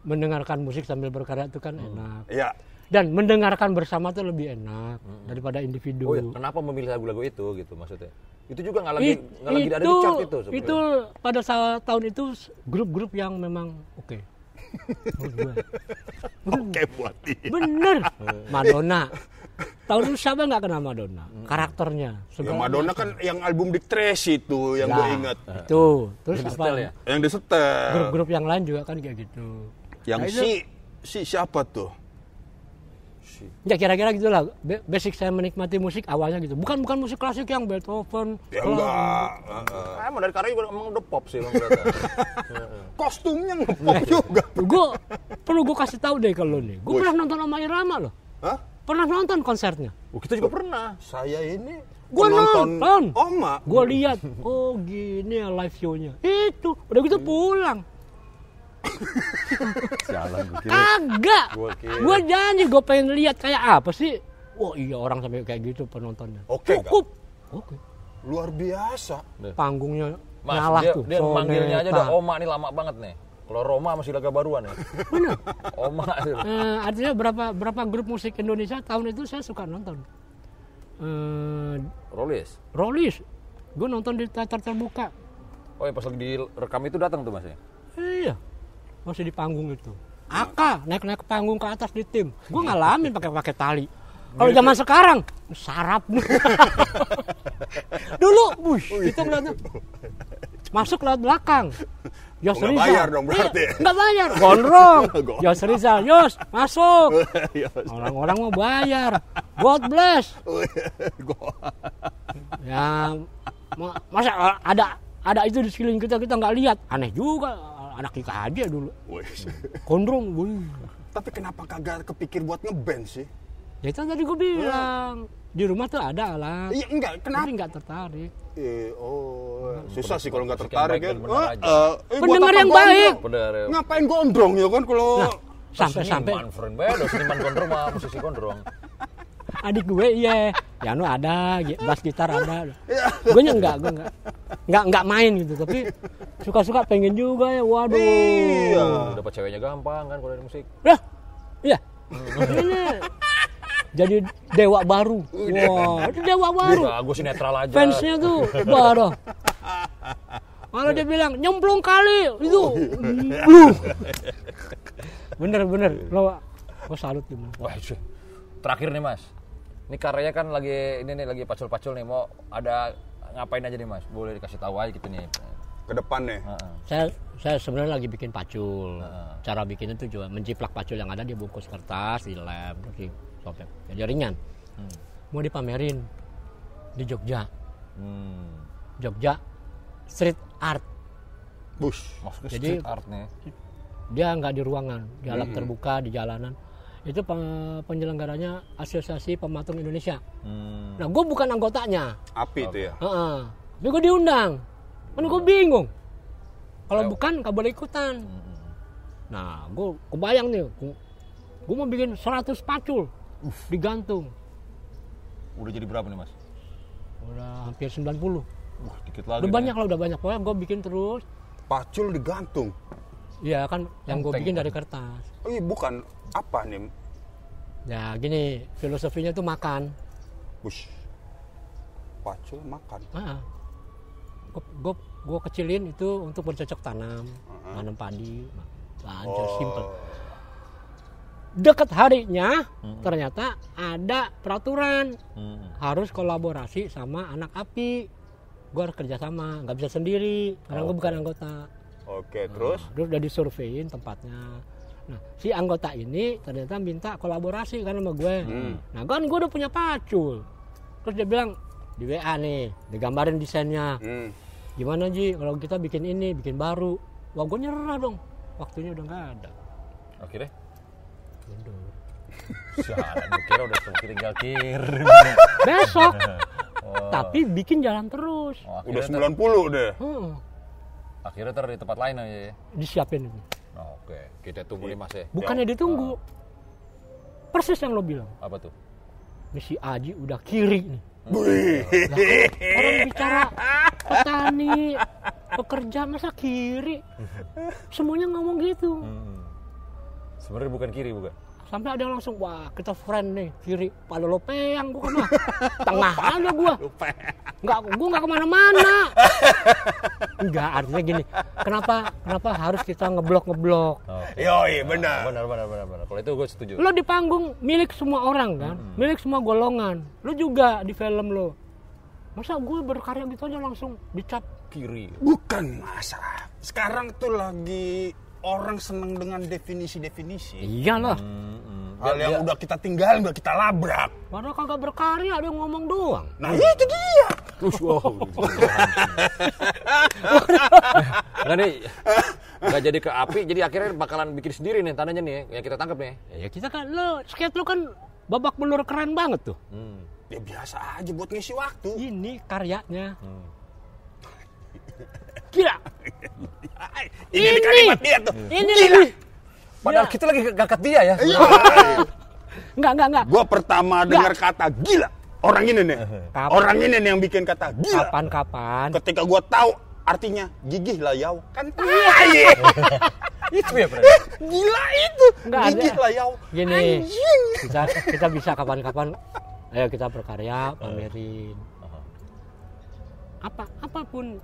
mendengarkan musik sambil berkarya itu kan enak. Iya. Dan mendengarkan bersama tuh lebih enak daripada individu. Oh iya, kenapa memilih lagu-lagu itu gitu maksudnya? Itu juga nggak lagi It- nggak lagi ada di chart itu sebenarnya. itu pada saat tahun itu grup-grup yang memang oke. Gue. Oke buat dia. Bener. Madonna. Tahun itu siapa nggak kenal Madonna? Karakternya. Ya Madonna kan yang album Dick Tracy itu yang gue Nah, ingat. Itu. Terus Jadi apa? setel ya? Yang disetel. Grup-grup yang lain juga kan kayak gitu. Yang Nah, itu- si si siapa tuh? Ya kira-kira gitulah. Basic saya menikmati musik awalnya gitu. Bukan bukan musik klasik yang Beethoven. Ya enggak. Heeh. Ah, emang dari karya juga emang udah pop sih ngeliatnya. Kostumnya ngepop juga. Gue perlu gue kasih tahu deh kalau nih. Gue pernah nonton sama Irama loh. Hah? Pernah nonton konsernya. Oh, kita juga pernah. Saya ini Gua nonton. Oma. Gue lihat, oh gini ya live show-nya. Itu, udah gitu pulang. Jalan gue Kagak. Gua kira. Gue janji gue pengen lihat kayak apa sih. Wah iya orang sampai kayak gitu penontonnya. Oke, Cukup. Oke. Luar biasa. Panggungnya Mas, ngalah dia, tuh. dia manggilnya aja udah. Oma nih lama banget nih. Kalau Roma masih laga baruan ya. Bener. Oma. Eh, artinya berapa berapa grup musik Indonesia tahun itu saya suka nonton. Eh, Rolis. Rollies. Gue nonton di teater terbuka. Oh ya pas lagi direkam itu datang tuh mas ya? Iya. Masih di panggung itu. Aka naik-naik ke panggung ke atas di tim. Gue ngalamin pakai pakai tali. Kalau zaman sekarang sarap. Dulu, bush, kita ngeliatnya masuk lewat belakang. Yos Oh, nggak Rizal. bayar dong berarti. Iya, nggak bayar. Gondrong. Yos Rizal, Yos masuk. Orang-orang mau bayar. God bless. Gua- Ya, ma- masa ada ada itu di sekeliling kita kita nggak lihat. Aneh juga. Anak kita aja dulu. Gondrong. Tapi kenapa kagak kepikir buat ngeband sih? Ya itu tadi gue bilang di rumah tuh ada alat, Iya enggak, tapi kenapa? nggak tertarik. Eh, oh, susah sih kalau nggak musik yang tertarik kan. benar Eh, aja. eh, eh, Pendengar apa yang gondrong? baik. Bener ya. Ngapain gondrong ya kan kalau Nah, sampai sampai Seniman, friend. Beda seniman gondrong sama musisi gondrong. adik gue iya piano ada bass gitar ada gue nya enggak gue enggak enggak enggak main gitu tapi suka-suka pengen juga ya waduh Iya. Dapat ceweknya gampang kan kalau dari musik. lah iya ini jadi dewa baru wah itu dewa baru Wah, gue sih netral aja. fansnya tuh baru kalau dia bilang nyemplung kali itu lu bener bener lo gue salut gimana Wah, terakhir nih mas. Ini karyanya kan lagi ini nih lagi pacul-pacul nih. Mau ada ngapain aja nih mas? Boleh dikasih tahu aja gitu nih. Ke depan nih. Heeh. saya saya sebenarnya lagi bikin pacul cara bikinnya tuh juga menjiplak pacul yang ada di bungkus kertas di lem terus di sobek jadi ringan mau dipamerin di Jogja. Hmm. Jogja street art. Bush. Maksudnya Jadi- street art nih. dia nggak di ruangan di alam terbuka di jalanan. Itu pe- penyelenggaranya Asosiasi Pematung Indonesia. Hmm. nah gue bukan anggotanya. Api itu ya. Heeh. tapi gue diundang. Kan gue bingung. Kalau bukan nggak boleh ikutan. Nah gue kebayang nih gue mau bikin 100 pacul digantung Udah jadi berapa nih mas? udah hampir 90 Wah, dikit lagi. udah nih. banyak lah udah banyak pokoknya gue bikin terus Pacul digantung. Iya kan yang gue bikin dari kertas Oh iya bukan apa nih? ya gini filosofinya tuh makan Bush. Pacul makan. ah gue gue kecilin itu untuk bercocok tanam tanam padi lanjut Oh. simple dekat harinya ternyata ada peraturan. Hmm. harus kolaborasi sama anak api. Gue harus kerjasama nggak bisa sendiri. Karena gue bukan anggota. Oke, terus? terus udah disurvein tempatnya. Nah si anggota ini ternyata minta kolaborasi kan sama gue nah kan gue udah punya pacul. Terus dia bilang di WA nih digambarin desainnya. Hmm. gimana Ji? Kalau kita bikin ini bikin baru. Wah gue nyerah dong. Waktunya udah nggak ada. Akhirnya? Mundur. Sialan, kira udah tinggal kirim. besok Oh. tapi bikin jalan terus Oh, udah akhirnya, ter- 90 deh. Heeh, akhirnya ter di tempat lain aja ya. disiapin itu Oh, Oke, kita tunggu nih mas ya. bukannya ditunggu persis yang lo bilang Apa tuh? misi Aji udah kiri nih Wih. orang bicara petani pekerja masa kiri semuanya ngomong gitu Hmm. Sebenarnya bukan kiri bukan. sampai ada yang langsung wah kita friend nih kiri pada lo peyang gua mah tengah aja gua nggak gua nggak ke mana-mana nggak artinya gini kenapa kenapa harus kita ngeblok ngeblok Oke. Yoi, benar. Benar, benar, benar, benar. Kalau itu gue setuju. lo di panggung milik semua orang kan milik semua golongan lo juga di film lo masa gue berkarya gitu aja langsung dicap Kiri. Bukan masalah. Sekarang tuh lagi orang seneng dengan definisi-definisi. iyalah Hmm, Hal yang udah kita tinggalin, udah kita labrak. padahal kagak berkarya dia ngomong doang Nah itu dia. Nggak nih, nggak jadi ke api, jadi akhirnya bakalan bikin sendiri nih tandanya nih yang kita tangkap nih. ya kita kan lo skate lo kan babak belur keren banget tuh Hmm. Ya biasa aja buat ngisi waktu. ini karyanya Hmm. gila Ini, Ini. kalimat dia tuh. ini lebih Padahal Ya. kita lagi gakat dia ya. enggak enggak enggak Gua pertama dengar kata gila. Orang ini nih. Kapan? Orang ini nih yang bikin kata gila. kapan-kapan Ketika gua tahu artinya gigih lah yau. Kan tai. itu ya berarti. Gila itu. Nggak ada. Gigih lah yau. gini Anjing. kita kita bisa kapan-kapan ayo kita berkarya pamerin apa apa pun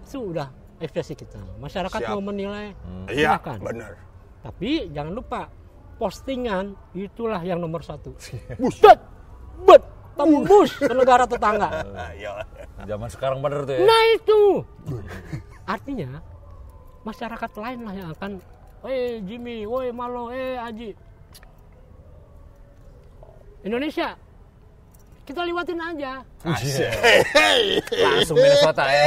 sudah ekspresi kita masyarakat Siap. mau menilai Iya, silakan benar. tapi jangan lupa postingan itulah yang nomor satu Bus. bet bet tembus ke negara tetangga Ayo. Zaman sekarang bener tuh ya. nah itu artinya masyarakat lain lah yang akan eh Jimmy, woi Malo, eh Aji Indonesia kita lewatin aja Langsung Minnesota ya.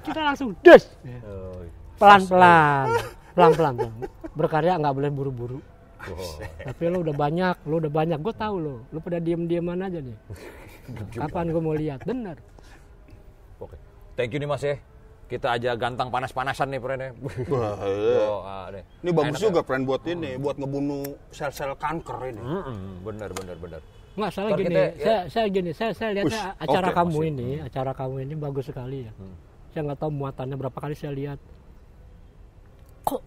kita langsung des Oh, pelan pelan pelan pelan berkarya nggak boleh buru buru wow. tapi lo udah banyak lo udah banyak gue tahu lo lo pada diem dieman aja nih kapan gue mau lihat bener Oke. Thank you nih Mas ya. Kita aja gantang panas-panasan nih, Pren. ya. Wah, iya. Oh, ah, nih. Ini bagus Enak juga friend buat ini, buat ngebunuh sel-sel kanker ini. ya? Mm-mm, bener, bener, bener. Nggak salah gini, kita, ya. saya, saya gini, saya, saya lihat Ush, acara oke, kamu masih. ini, acara kamu ini bagus sekali ya. Saya nggak tahu muatannya berapa kali saya lihat. Kok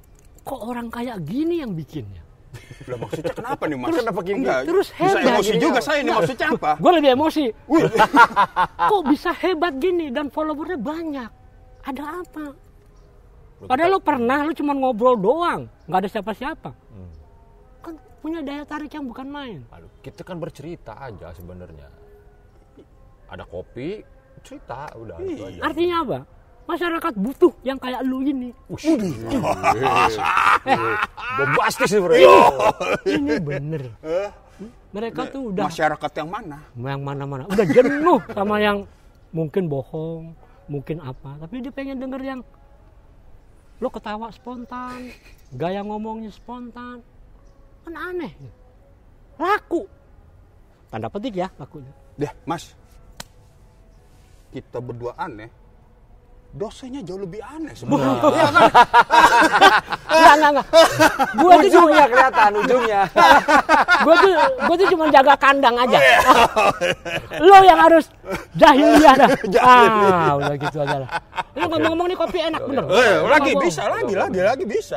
kok orang kayak gini yang bikinnya? Lah maksudnya kenapa nih Mas? Kenapa gini? Enggak, Terus bisa hebat emosi gini, juga ya. saya ini maksudnya apa? Gue lebih emosi. kok bisa hebat gini dan followernya banyak? Ada apa? Padahal lo pernah, lo cuma ngobrol doang, nggak ada siapa-siapa. Punya daya tarik yang bukan main. Aduh, kita kan bercerita aja sebenarnya. Ada kopi, cerita, udah itu aja. Artinya apa? Masyarakat butuh yang kayak lu ini. Bombastis sih, Bro. Ini bener. Mereka tuh udah Masyarakat yang mana? yang mana-mana udah jenuh sama yang mungkin bohong, mungkin apa, tapi dia pengen denger yang lo ketawa spontan, gaya ngomongnya spontan, kan aneh, laku, tanda petik ya lakunya. Deh, Mas. Kita berdua aneh. Dosanya jauh lebih aneh sebenarnya. Iya kan? Enggak, enggak, enggak. Gue tuh cuma, Ujungnya kelihatan, ujungnya. gue tuh, gue tuh cuma jaga kandang aja. Lo yang harus jahiliyah dah. Ah, udah gitu aja lah. Lu ngomong-ngomong nih kopi enak bener. Eh, lagi Nggak bisa, lagi, lagi, lagi bisa.